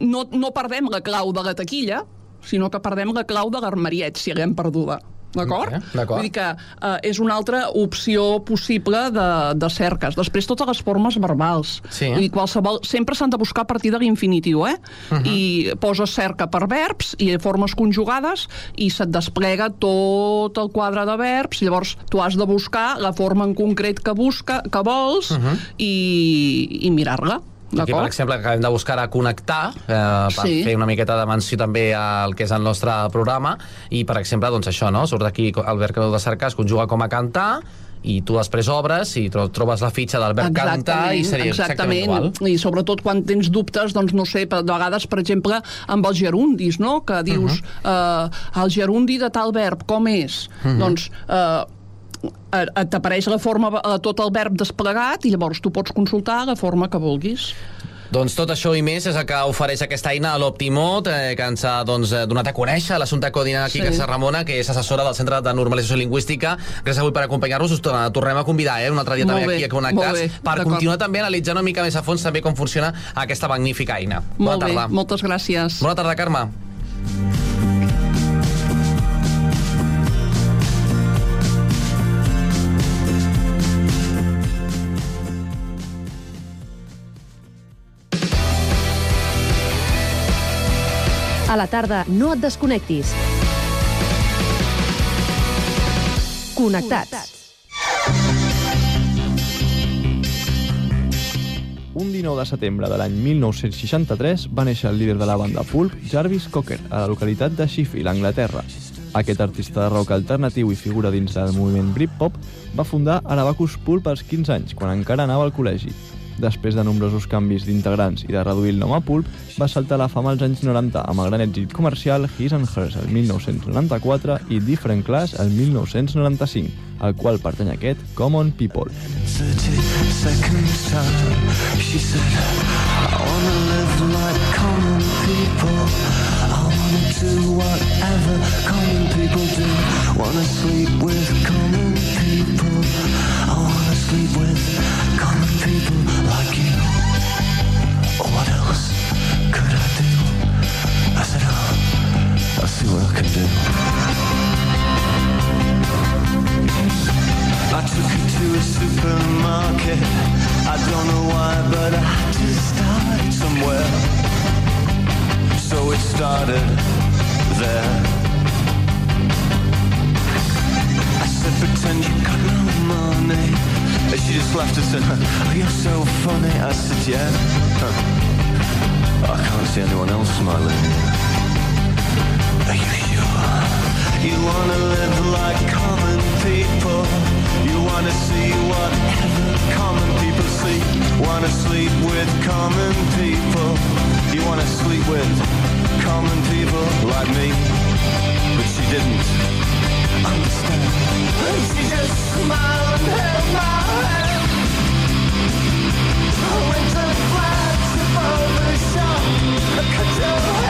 no, no perdem la clau de la taquilla, sinó que perdem la clau de l'armariet, si l'hem perduda. D'acord? D'acord. Vull dir que eh, és una altra opció possible de, de cerques. Després, totes les formes verbals. Sí. Vull dir, qualsevol, sempre s'han de buscar a partir de l'infinitiu, eh? Uh -huh. I poses cerca per verbs i formes conjugades i se't desplega tot el quadre de verbs. Llavors, tu has de buscar la forma en concret que busca que vols Uh -huh. i, i mirar-la. Aquí, per exemple, acabem de buscar a connectar eh, per Sí. fer una miqueta de menció també al que és el nostre programa i, per exemple, doncs això, no? surt aquí que heu de cercar, es conjuga com a cantar i tu després obres i tro trobes la fitxa del verb cantar i seria exactament, igual. I sobretot quan tens dubtes, doncs no sé, de vegades, per exemple, amb els gerundis, no? Que dius, uh -huh. uh, el gerundi de tal verb, com és? Mhm. Doncs... Uh, eh, et apareix la forma, eh, tot el verb desplegat i llavors tu pots consultar la forma que vulguis. Doncs tot això i més és el que ofereix aquesta eina a l'Optimot, eh, que ens ha doncs, eh, donat a conèixer l'assumpte coordinat aquí, Sí. que és Ramona, que és assessora del Centre de Normalització Lingüística. Gràcies avui per acompanyar-nos. Us tor- tornem a convidar eh, un altre dia Molt també bé, aquí a Connectats bé, per continuar també analitzant una mica més a fons també com funciona aquesta magnífica eina. Molt Bona bé, tarda. moltes gràcies. Bona tarda, Carme. A la tarda, no et desconnectis. Connectats. Un 19 de setembre de l'any 1963 va néixer el líder de la banda Pulp, Jarvis Cocker, a la localitat de Sheffield, Anglaterra. Aquest artista de rock alternatiu i figura dins del moviment Britpop va fundar Arabacus Pulp als 15 anys, quan encara anava al col·legi. Després de nombrosos canvis d'integrants i de reduir el nom a Pulp, va saltar la fama als anys 90 amb el gran èxit comercial His and Hers el 1994 i Different Class el 1995, al qual pertany aquest Common People. 30 seconds time She said I wanna live like common people do whatever common people do Wanna sleep with common see what I can do I took her to a supermarket. I don't know why, but I had to start somewhere. So it started there. I said, pretend you got no money. And she just laughed and said, oh, you're so funny. I said, yeah. I can't see anyone else smiling. You? You wanna live like common people. You wanna see whatever common people see. Wanna sleep with common people. You wanna sleep with common people like me. But she didn't understand. She just smiled and held my hand. Above the shop. I cut your hair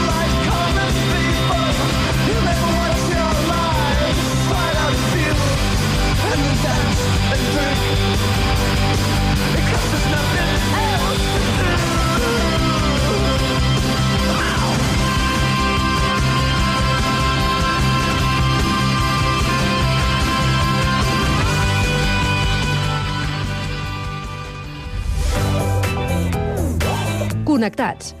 Connectats.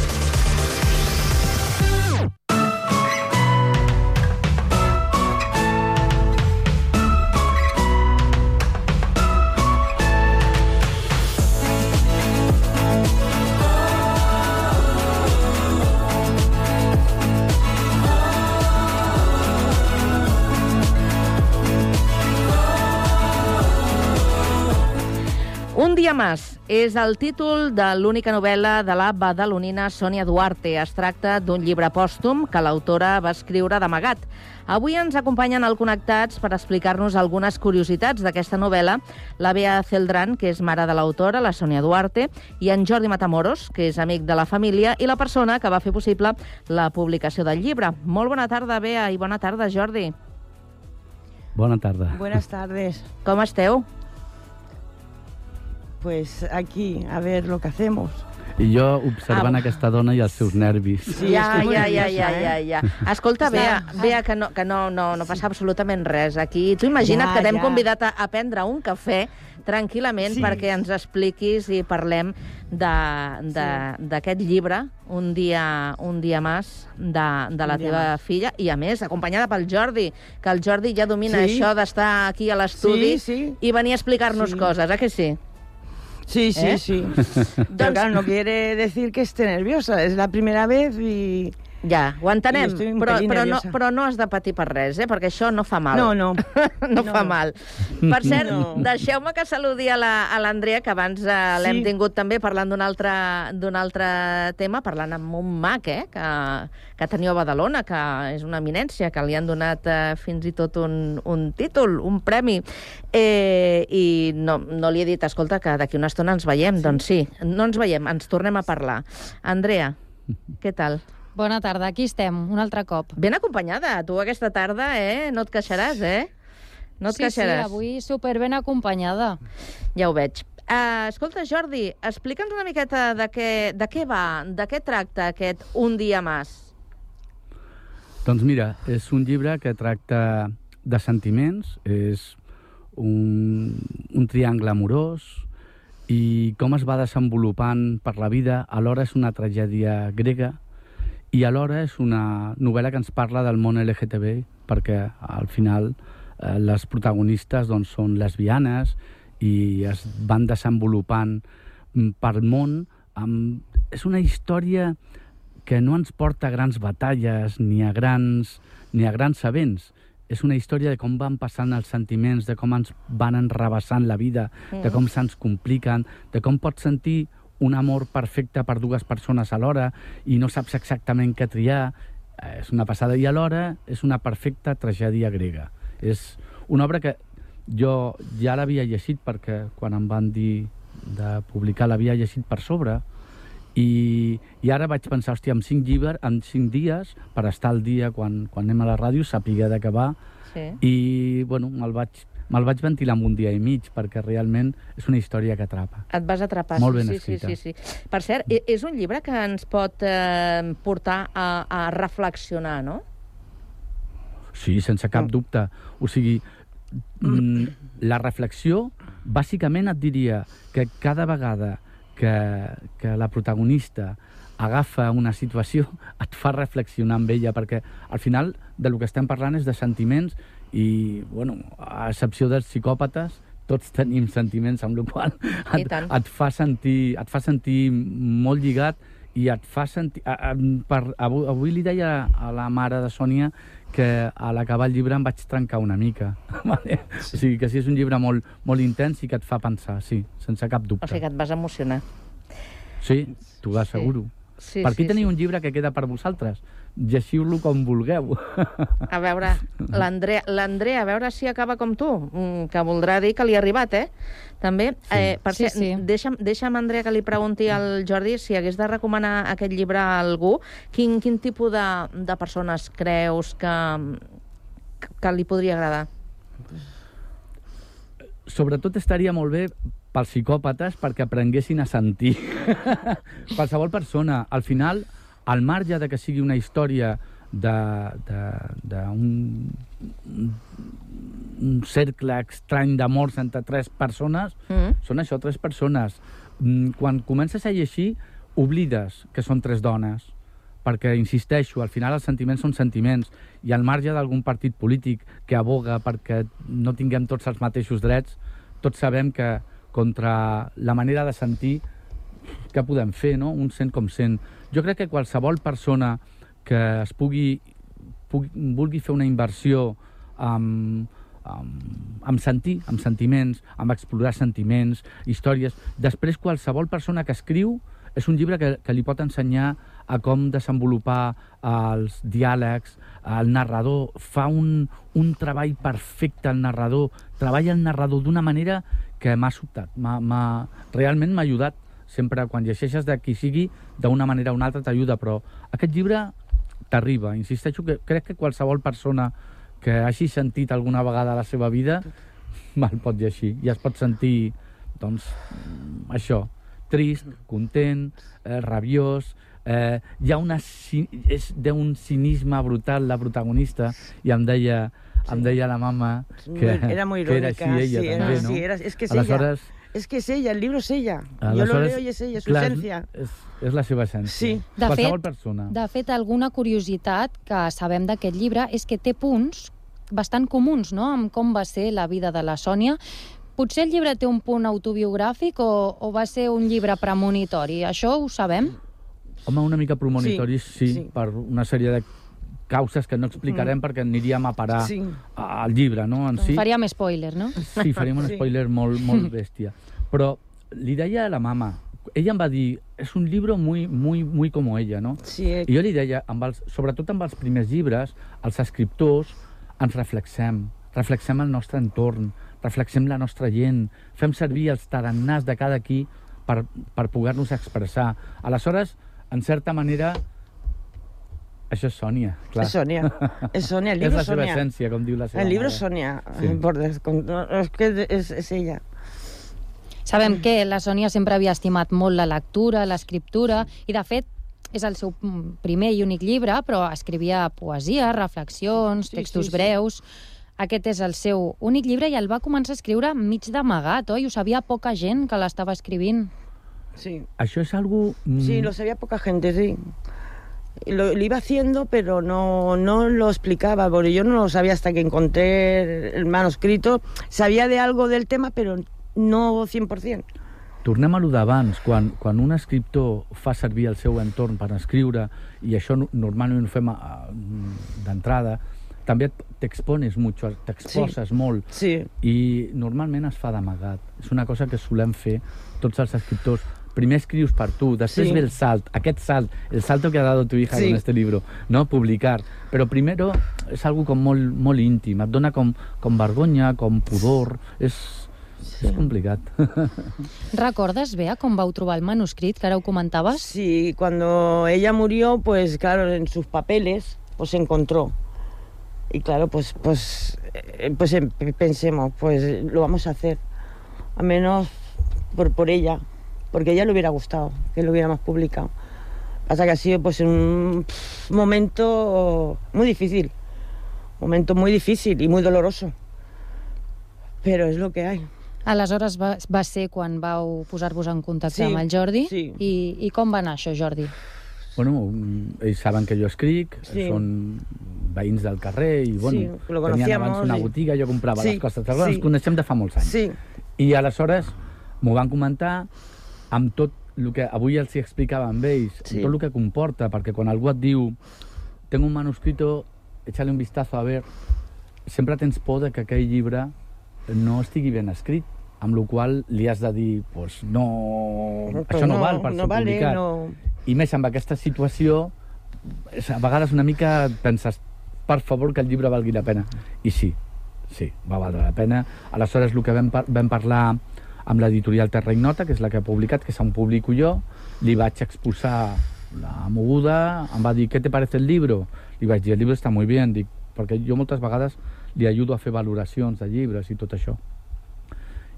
Més és el títol de l'única novel·la de la badalonina Sònia Duarte. Es tracta d'un llibre pòstum que l'autora va escriure d'amagat. Avui ens acompanyen al Connectats per explicar-nos algunes curiositats d'aquesta novel·la la Bea Celdran, que és mare de l'autora, la Sònia Duarte, i en Jordi Matamoros, que és amic de la família i la persona que va fer possible la publicació del llibre. Molt bona tarda, Bea, i bona tarda, Jordi. Bona tarda. Buenas tardes. Com esteu? Pues aquí, a ver lo que hacemos. I jo observant Ah. aquesta dona i els seus nervis. Sí, ja, ja, ja, ja, ja, eh? ja. Escolta, Bea, Bea que, no, que no, no, no passa absolutament res aquí. Tu imagina't Ja, que t'hem ja. convidat a, a prendre un cafè tranquil·lament Sí. perquè ens expliquis i parlem de- de- d'aquest llibre, un dia, un dia més, de, de la Un teva filla, i a més, acompanyada pel Jordi, que el Jordi ja domina Sí. això d'estar aquí a l'estudi Sí, sí. i venir a explicar-nos Sí. coses, eh que sí? Sí, sí, ¿Eh? sí. Pero claro, no quiere decir que esté nerviosa. Es la primera vez y... Ja, ho entenem, però, però, no, però no has de patir per res, eh? perquè això no fa mal. No, no. no, fa mal. Per cert, No. deixeu-me que saludi a la- a l'Andrea, que abans eh, l'hem Sí. tingut també parlant d'un altre, altre tema, parlant amb un mag, eh? que, que teniu a Badalona, que és una eminència, que li han donat eh, fins i tot un, un títol, un premi. Eh, I no, no li he dit, escolta, que d'aquí una estona ens veiem. Sí. Doncs sí, no ens veiem, ens tornem a parlar. Andrea, què tal? Bona tarda, aquí estem, un altre cop. Ben acompanyada. Tu aquesta tarda, eh? No et queixaràs, eh? No et sí, queixaràs. sí, avui super ben acompanyada. Ja ho veig. Uh, escolta, Jordi, explica'ns una miqueta de què, de què va, de què tracta aquest Un dia més. Doncs mira, és un llibre que tracta de sentiments, és un, un triangle amorós i com es va desenvolupant per la vida. Alhora és una tragèdia grega i alhora és una novel·la que ens parla del món LGTB perquè al final eh, les protagonistes doncs, són lesbianes i es van desenvolupant mm, pel món. Amb... És una història que no ens porta a grans batalles ni a grans, ni a grans events. És una història de com van passant els sentiments, de com ens van enrabassant la vida, de Mm. com se'ns compliquen, de com pots sentir un amor perfecte per dues persones alhora i no saps exactament què triar. Eh, És una passada. I alhora és una perfecta tragèdia grega. És una obra que jo ja l'havia llegit perquè quan em van dir de publicar l'havia llegit per sobre i, i ara vaig pensar, hòstia, en cinc llibres, en cinc dies, per estar al dia quan, quan anem a la ràdio, sàpiga de què va, Sí. i, bueno, me'l vaig, me'l vaig ventilar en un dia i mig, perquè realment és una història que atrapa. Et vas atrapar. Molt ben sí, escrita. sí, sí, sí. Per cert, e- és un llibre que ens pot eh, portar a, a reflexionar, no? Sí, sense cap dubte. O sigui, mm, la reflexió, bàsicament et diria que cada vegada que, que la protagonista agafa una situació, et fa reflexionar amb ella, perquè al final del que estem parlant és de sentiments i, bueno, a excepció dels psicòpates, tots tenim sentiments, amb la qual et, et, fa sentir, et fa sentir molt lligat i et fa sentir... A, a, per, avui, avui li deia a la mare de Sònia que a l'acabar el llibre em vaig trencar una mica. Vale? O sigui que sí, és un llibre molt, molt intens i que et fa pensar, sí, sense cap O dubte. sigui que et vas emocionar. Sí, t'ho asseguro. Sí, per aquí sí, teniu sí. un llibre que queda per vosaltres. Llegiu-lo com vulgueu. A veure, l'Andrea, l'Andrea, a veure si acaba com tu, mm, que voldrà dir que li ha arribat, eh? També, sí. eh, per Sí, ser, sí. Deixa'm, deixa'm, Andrea, que li pregunti al Jordi si hagués de recomanar aquest llibre a algú, quin, quin tipus de, de persones creus que, que li podria agradar? Sobretot estaria molt bé pels psicòpates perquè aprenguessin a sentir. Qualsevol persona, al final, al marge de que sigui una història d'un un cercle estrany d'amors entre tres persones, Mm. són això, tres persones. Mm, Quan comences a llegir, oblides que són tres dones, perquè, insisteixo, al final els sentiments són sentiments, i al marge d'algun partit polític que aboga perquè no tinguem tots els mateixos drets, tots sabem que contra la manera de sentir què podem fer, no? Un sent com sent. Jo crec que qualsevol persona que es pugui, pugui vulgui fer una inversió amb, amb, amb sentir, amb sentiments, amb explorar sentiments, històries. Després, qualsevol persona que escriu és un llibre que, que li pot ensenyar a com desenvolupar els diàlegs, el narrador fa un, un treball perfecte, el narrador, treballa el narrador d'una manera que m'ha sobtat, m'ha- m'ha- realment m'ha ajudat sempre quan llegeixes de qui sigui, d'una manera o una altra t'ajuda, però aquest llibre t'arriba. Insisteixo que crec que qualsevol persona que hagi sentit alguna vegada a la seva vida me'l pot llegir i es pot sentir, doncs, això, trist, content, eh, rabiós, eh, hi ha una, és d'un cinisme brutal la protagonista i em deia, em deia la mama que, era muy que era així ella sí, també, era, no? sí, era- es que es Aleshores, ella. Es que es ella, el libro es ella. Yo lo leo y es ella, su clar, esencia. És, és la seva essència. Sí. De Qualsevol fet, persona. De fet, alguna curiositat que sabem d'aquest llibre és que té punts bastant comuns, no?, amb com va ser la vida de la Sònia. Potser el llibre té un punt autobiogràfic o, o va ser un llibre premonitori? Això ho sabem? Home, una mica promonitoris, sí, Sí, sí, sí. per una sèrie de causes que no explicarem Mm. perquè aniríem a parar Sí. al llibre, no?, en si. Faríem spoiler, no? Sí, faríem un Sí. spoiler molt, molt bèstia. Però li deia a la mama, ella em va dir, és un llibre muy, muy, muy como ella, no? Sí, eh. I jo li deia, amb els, sobretot amb els primers llibres, els escriptors ens reflexem, reflexem el nostre entorn, reflexem la nostra gent, fem servir els tarannàs de cada qui per, per poder-nos expressar. Aleshores, en certa manera, això és Sònia, clar. Es Sonia. Es Sonia, el és libro la seva Sonia. essència, com diu la seva El libro es mare. Sonia. Sí. Por descont- no, es que es, es ella. Sabem que la Sònia sempre havia estimat molt la lectura, l'escriptura, i de fet és el seu primer i únic llibre, però escrivia poesia, reflexions, Sí, textos sí, sí. breus... Aquest és el seu únic llibre i el va començar a escriure mig d'amagat, oi? Ho sabia poca gent que l'estava escrivint. Sí. Això és algo... mm, Sí, lo sabía poca gente, sí. Lo, lo iba haciendo, pero no, no lo explicaba, porque yo no lo sabía hasta que encontré el manuscrito. Sabía de algo del tema, pero no 100%. Tornem a lo d'abans, quan, quan un escriptor fa servir el seu entorn per escriure, i això no- normalment ho fem d'entrada, també t'expones mucho, t'exposes Sí. molt, sí. i normalment es fa d'amagat. És una cosa que solem fer tots els escriptors. Primer escrius per tu, després Sí. ve el salt, aquest salt, el salto que ha dado tu hija Sí. con este libro, no? Publicar. Però primero és algo com molt, molt íntim, et dona com, com vergonya, com pudor, és, sí. és complicat. Recordes, Bea, com vau trobar el manuscrit, que ara ho comentaves? Sí, cuando ella murió, pues claro, en sus papeles, pues se encontró. Y claro, pues, pues, eh, pues em- pensemos, pues lo vamos a hacer. A menos por, por ella, porque a ella le hubiera gustado que lo hubiéramos publicado. Pasa que ha sido pues un pff, momento muy difícil, momento muy difícil y muy doloroso. Pero es lo que hay. Aleshores va, va ser quan vau posar-vos en contacte Sí, amb el Jordi. sí. I, I com va anar això, Jordi? Bueno, ells saben que jo escric, Sí. són veïns del carrer i, bueno, Sí, lo tenien conocíamos abans una i- botiga, jo comprava Sí, les coses. Sí. Ens coneixem de fa molts anys. Sí. I aleshores m'ho van comentar amb tot el que avui els hi explicava amb ells, Sí. amb tot el que comporta, perquè quan algú et diu tengo un manuscrito, échale un vistazo a ver, sempre tens por de que aquell llibre no estigui ben escrit, amb la qual li has de dir, pues no, Pues això no, no, val per no ser vale, publicat. no. I més amb aquesta situació, a vegades una mica penses, per favor, que el llibre valgui la pena. I sí, sí, va valdre la pena. Aleshores, el que vam, par vam parlar amb l'editorial Terra Ignota, que és la que ha publicat, que és on publico jo, li vaig exposar la moguda, em va dir, què te parece el libro? Li vaig dir, el libro està muy bien, dic, perquè jo moltes vegades li ajudo a fer valoracions de llibres i tot això.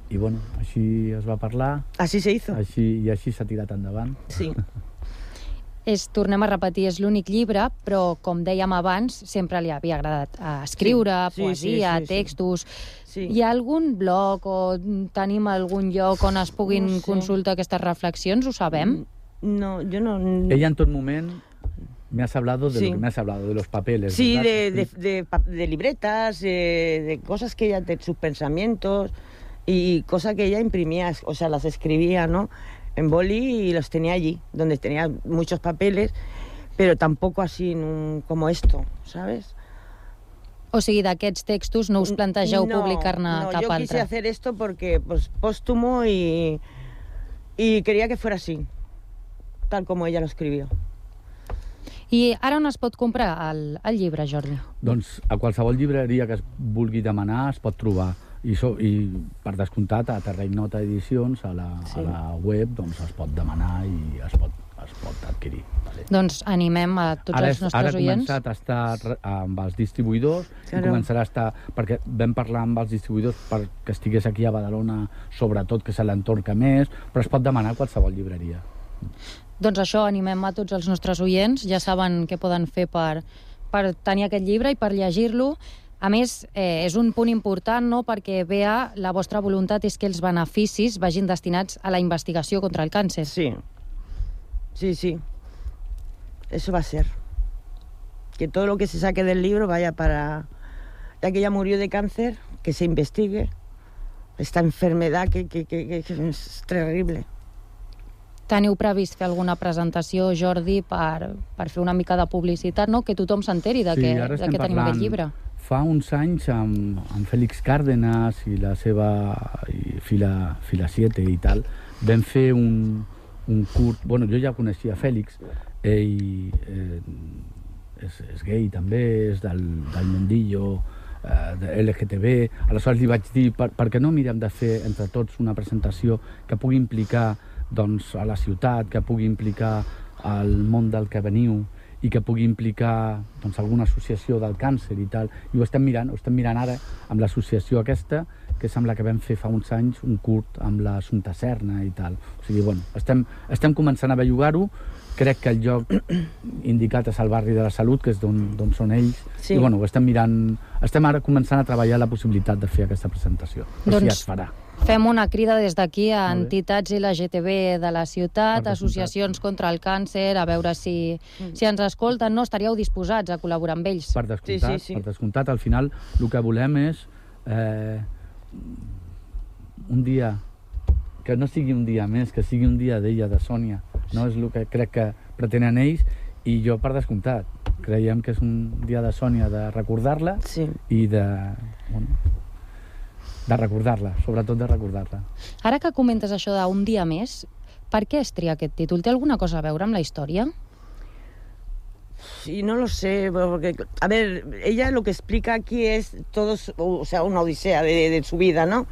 I bueno, així es va parlar. Així se hizo. Així, I així s'ha tirat endavant. Sí. És, tornem a repetir, és l'únic llibre, però, com dèiem abans, sempre li havia agradat eh, escriure, Sí, sí, poesia, sí, sí, sí. textos... Sí. Hi ha algun blog o tenim algun lloc on es puguin No sé. consultar aquestes reflexions? Ho sabem? No, yo no... Ella en tot moment me has hablado de Sí. lo que me has hablado, de los papeles. Sí, de, de, de de libretas, eh, de cosas que ella, de sus pensamientos y cosas que ella imprimía, o sea, las escribía, ¿no? En boli y los tenía allí, donde tenía muchos papeles, pero tampoco así en un- como esto, ¿sabes? O sigui, d'aquests textos no us plantegeu publicar-ne no, cap yo quise altre? hacer esto porque, pues, póstumo y, y quería que fuera así, tal como ella lo escribió. I ara on es pot comprar el, el llibre, Jordi? Doncs a qualsevol llibreria que es vulgui demanar es pot trobar. I, so, i per descomptat, a Terreny Nota Edicions, a la, sí. a la web, doncs es pot demanar i es pot, es pot adquirir. Vale? Doncs animem a tots ara, els nostres ara ha oients. començat a estar amb els distribuïdors Claro. i començarà a estar... Perquè vam parlar amb els distribuïdors perquè estigués aquí a Badalona, sobretot, que és l'entorn que més, però es pot demanar a qualsevol llibreria. Doncs això, animem a tots els nostres oients. Ja saben què poden fer per, per tenir aquest llibre i per llegir-lo. A més, eh, és un punt important, no?, perquè vea la vostra voluntat és que els beneficis vagin destinats a la investigació contra el càncer. Sí. Sí, sí. Eso va a ser. Que todo lo que se saque del libro vaya para... Ya que ella murió de cáncer, que se investigue esta enfermedad que, que, que, que es terrible. Teniu previst fer alguna presentació, Jordi, per, per fer una mica de publicitat, no?, que tothom s'enteri de, Sí, que, de que tenim aquest llibre. Fa uns anys amb, amb Fèlix Cárdenas i la seva i fila, fila 7 i tal, vam fer un, un curt... Bueno, jo ja coneixia Fèlix, ell eh, és, és gay també, és del, del mundillo eh, de LGTB, aleshores li vaig dir per, per què no mirem de fer entre tots una presentació que pugui implicar doncs, a la ciutat, que pugui implicar al món del que veniu i que pugui implicar doncs, alguna associació del càncer i tal. I ho estem mirant, ho estem mirant ara amb l'associació aquesta, que sembla que vam fer fa uns anys un curt amb l'Assumpta Serna i tal. O sigui, bueno, estem, estem començant a bellugar-ho, crec que el lloc indicat és el barri de la Salut, que és d'on d'on són ells, Sí. i bueno, ho estem mirant, estem ara començant a treballar la possibilitat de fer aquesta presentació. Però Doncs- es farà. Fem una crida des d'aquí a Molt bé. entitats LGTB de la ciutat, associacions contra el càncer, a veure si, si ens escolten, no? Estaríeu disposats a col·laborar amb ells? Per descomptat, sí, sí, sí. per descomptat, al final el que volem és eh, un dia que no sigui un dia més, que sigui un dia d'ella, de Sònia. No és el que crec que pretenen ells i jo per descomptat. Creiem que és un dia de Sònia de recordar-la sí. i de, bueno, de recordar-la, sobretot de recordar-la. Ara que comentes això d'un dia més, per què es tria aquest títol? Té alguna cosa a veure amb la història? Sí, no lo sé, porque, a ver, ella lo que explica aquí es todo, o sea, una odisea de, de su vida, ¿no?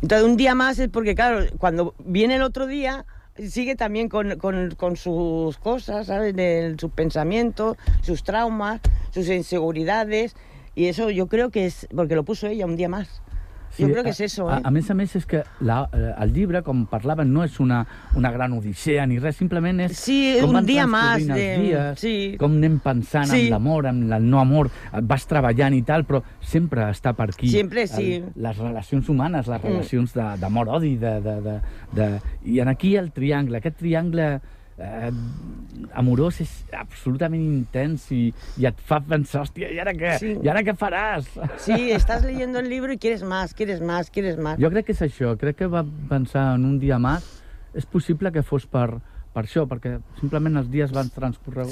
Entonces, un día más es porque, claro, cuando viene el otro día, sigue también con, con- con sus cosas, ¿sabes? De sus pensamientos, sus traumas, sus inseguridades, y eso yo creo que es, porque lo puso ella un día más. Yo creo que es eso, a, ¿eh? a més a més és que la, eh, el llibre, com parlaven, no és una, una gran odissea ni res, simplement és Sí, com un dia els de- dies, sí. com anem pensant Sí. en l'amor, en el no amor, vas treballant i tal, però sempre està per aquí. Sempre, sí. El, les relacions humanes, les Mm. relacions de- d'amor-odi, de, de, de, de, i en aquí el triangle, aquest triangle eh, amorós és absolutament intens i, i et fa pensar, hòstia, i ara què? Sí. I ara què faràs? Sí, estás leyendo el libro y quieres más, quieres más, quieres más. Jo crec que és això, crec que va pensar en un dia més. És possible que fos per, per això, perquè simplement els dies van transcorrent,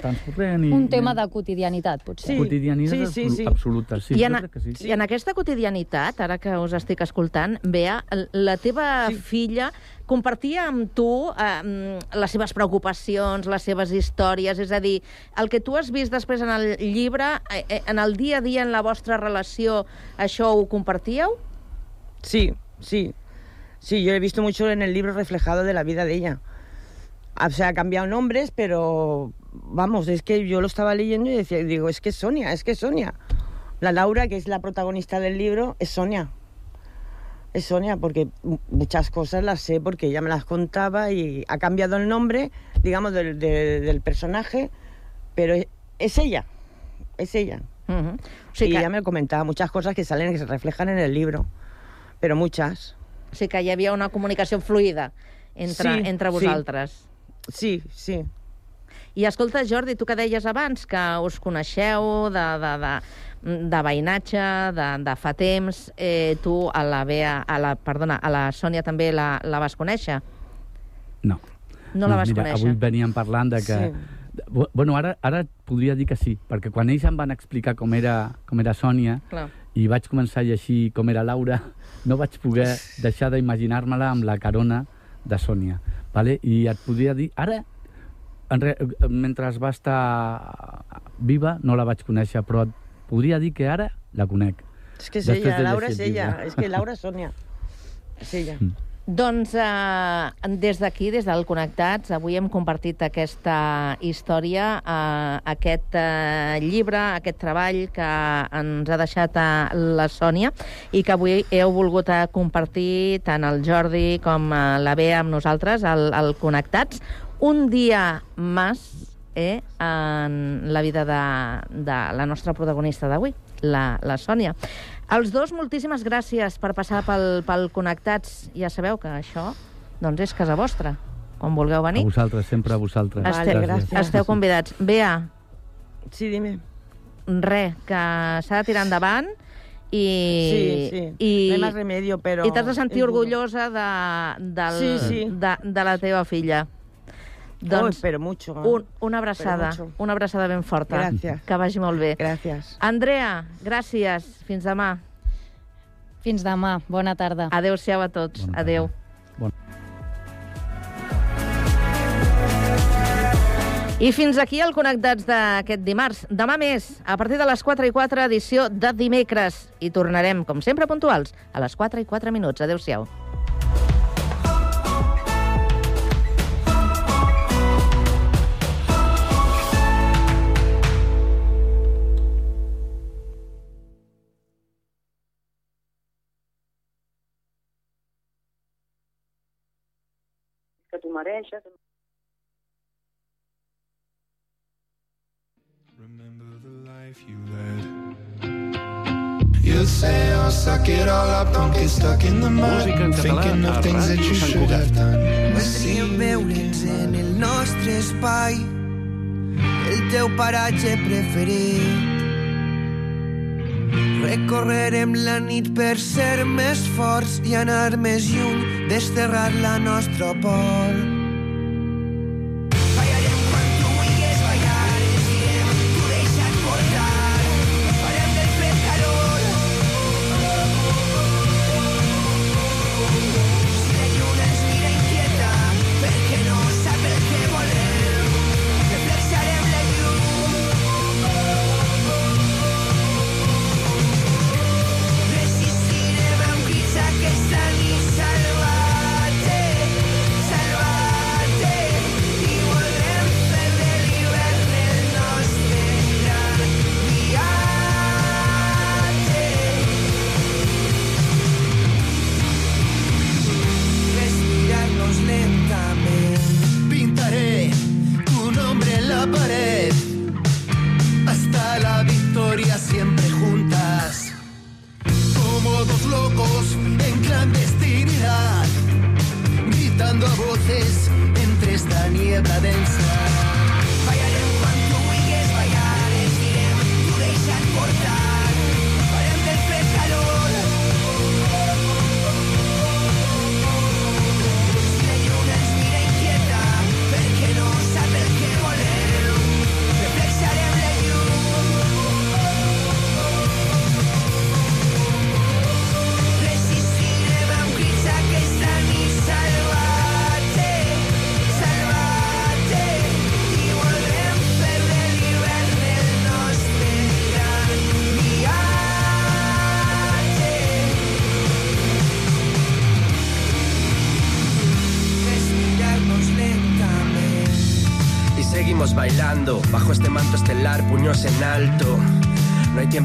transcorrent i... Un tema de quotidianitat, potser. Quotidianitat absolu- absoluta, sí, I, en, que sí. I en aquesta quotidianitat, ara que us estic escoltant, Bea, la teva sí. filla compartia amb tu eh, les seves preocupacions, les seves històries, és a dir, el que tu has vist després en el llibre, eh, eh, en el dia a dia, en la vostra relació, això ho compartíeu? Sí, sí. Sí, yo he visto mucho en el libro reflejado de la vida de ella. O sea, ha cambiado nombres, pero vamos, es que yo lo estaba leyendo y decía, digo, es que es Sonia, es que es Sonia. La Laura, que es la protagonista del libro, es Sonia. Es Sonia, porque mu- muchas cosas las sé porque ella me las contaba y ha cambiado el nombre, digamos, del, de- del personaje, pero es, es ella. Es ella. Mhm. y ella me comentaba muchas cosas que salen, que se reflejan en el libro, pero muchas. O sigui que hi havia una comunicació fluida entre, Sí, entre sí. vosaltres. Sí, sí. I escolta, Jordi, tu que deies abans que us coneixeu de, de, de, de veïnatge, de, de fa temps, eh, tu a la Bea, a la, perdona, a la Sònia també la, la vas conèixer? No. No la vas mira, conèixer? Avui veníem parlant de que... Sí. Bu- Bueno, ara, ara podria dir que sí, perquè quan ells em van explicar com era, com era Sònia Clar. i vaig començar a llegir com era Laura, no vaig poder deixar d'imaginar-me-la amb la carona de Sònia. Vale? I et podria dir... Ara, en re, mentre va estar viva, no la vaig conèixer, però et podria dir que ara la conec. Es que es Després ella, de Laura el ella. Es que Laura es Sonia. Es ella. Doncs eh, des d'aquí, des del Connectats, avui hem compartit aquesta història, eh, aquest eh, llibre, aquest treball que ens ha deixat eh, la Sònia i que avui heu volgut eh, compartir tant el Jordi com eh, la Bea amb nosaltres, al, al Connectats. Un dia més eh, en la vida de, de la nostra protagonista d'avui, la, la Sònia. Els dos, moltíssimes gràcies per passar pel, pel Connectats. Ja sabeu que això doncs és casa vostra. Quan vulgueu A venir, vosaltres, sempre a vosaltres. esteu, esteu convidats. Bea, Sí, dime. res, que s'ha de tirar endavant i... Sí, sí. I, No hay más remedio, pero I t'has de sentir orgullosa de, del, Sí, sí. De, de la teva filla. Doncs, pero mucho. ¿eh? un, una abraçada, una abraçada ben forta. Gràcies. Que vagi molt bé. Gràcies. Andrea, gràcies. Fins demà. Fins demà. Bona tarda. Adéu-siau a tots. Adéu. I fins aquí el Connectats d'aquest dimarts. Demà més, a partir de les 4 i 4, edició de dimecres. I tornarem, com sempre, puntuals, a les 4 i 4 minuts. Adéu-siau. que tu mereixes. You say I'll suck it all up, don't get stuck in the mud. Música en català Thinking a of things that Ràdio you Sant should Cugat. have done. Veure'ns en el nostre espai, el teu paratge preferit. Recorrerem la nit per ser més forts i anar més lluny, desterrar la nostra por.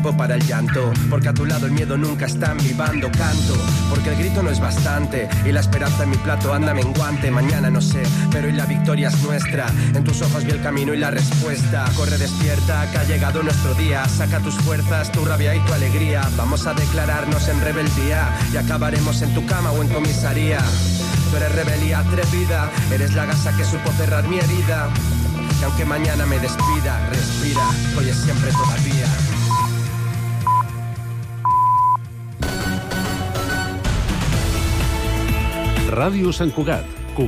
Tiempo para el llanto, porque a tu lado el miedo nunca está vivando. Canto, porque el grito no es bastante y la esperanza en mi plato anda menguante. Mañana no sé, pero hoy la victoria es nuestra. En tus ojos vi el camino y la respuesta. Corre despierta, que ha llegado nuestro día. Saca tus fuerzas, tu rabia y tu alegría. Vamos a declararnos en rebeldía y acabaremos en tu cama o en comisaría. Tú eres rebelía atrevida, eres la gasa que supo cerrar mi herida. Que aunque mañana me despida, respira, hoy es siempre todavía. Ràdio Sant Cugat,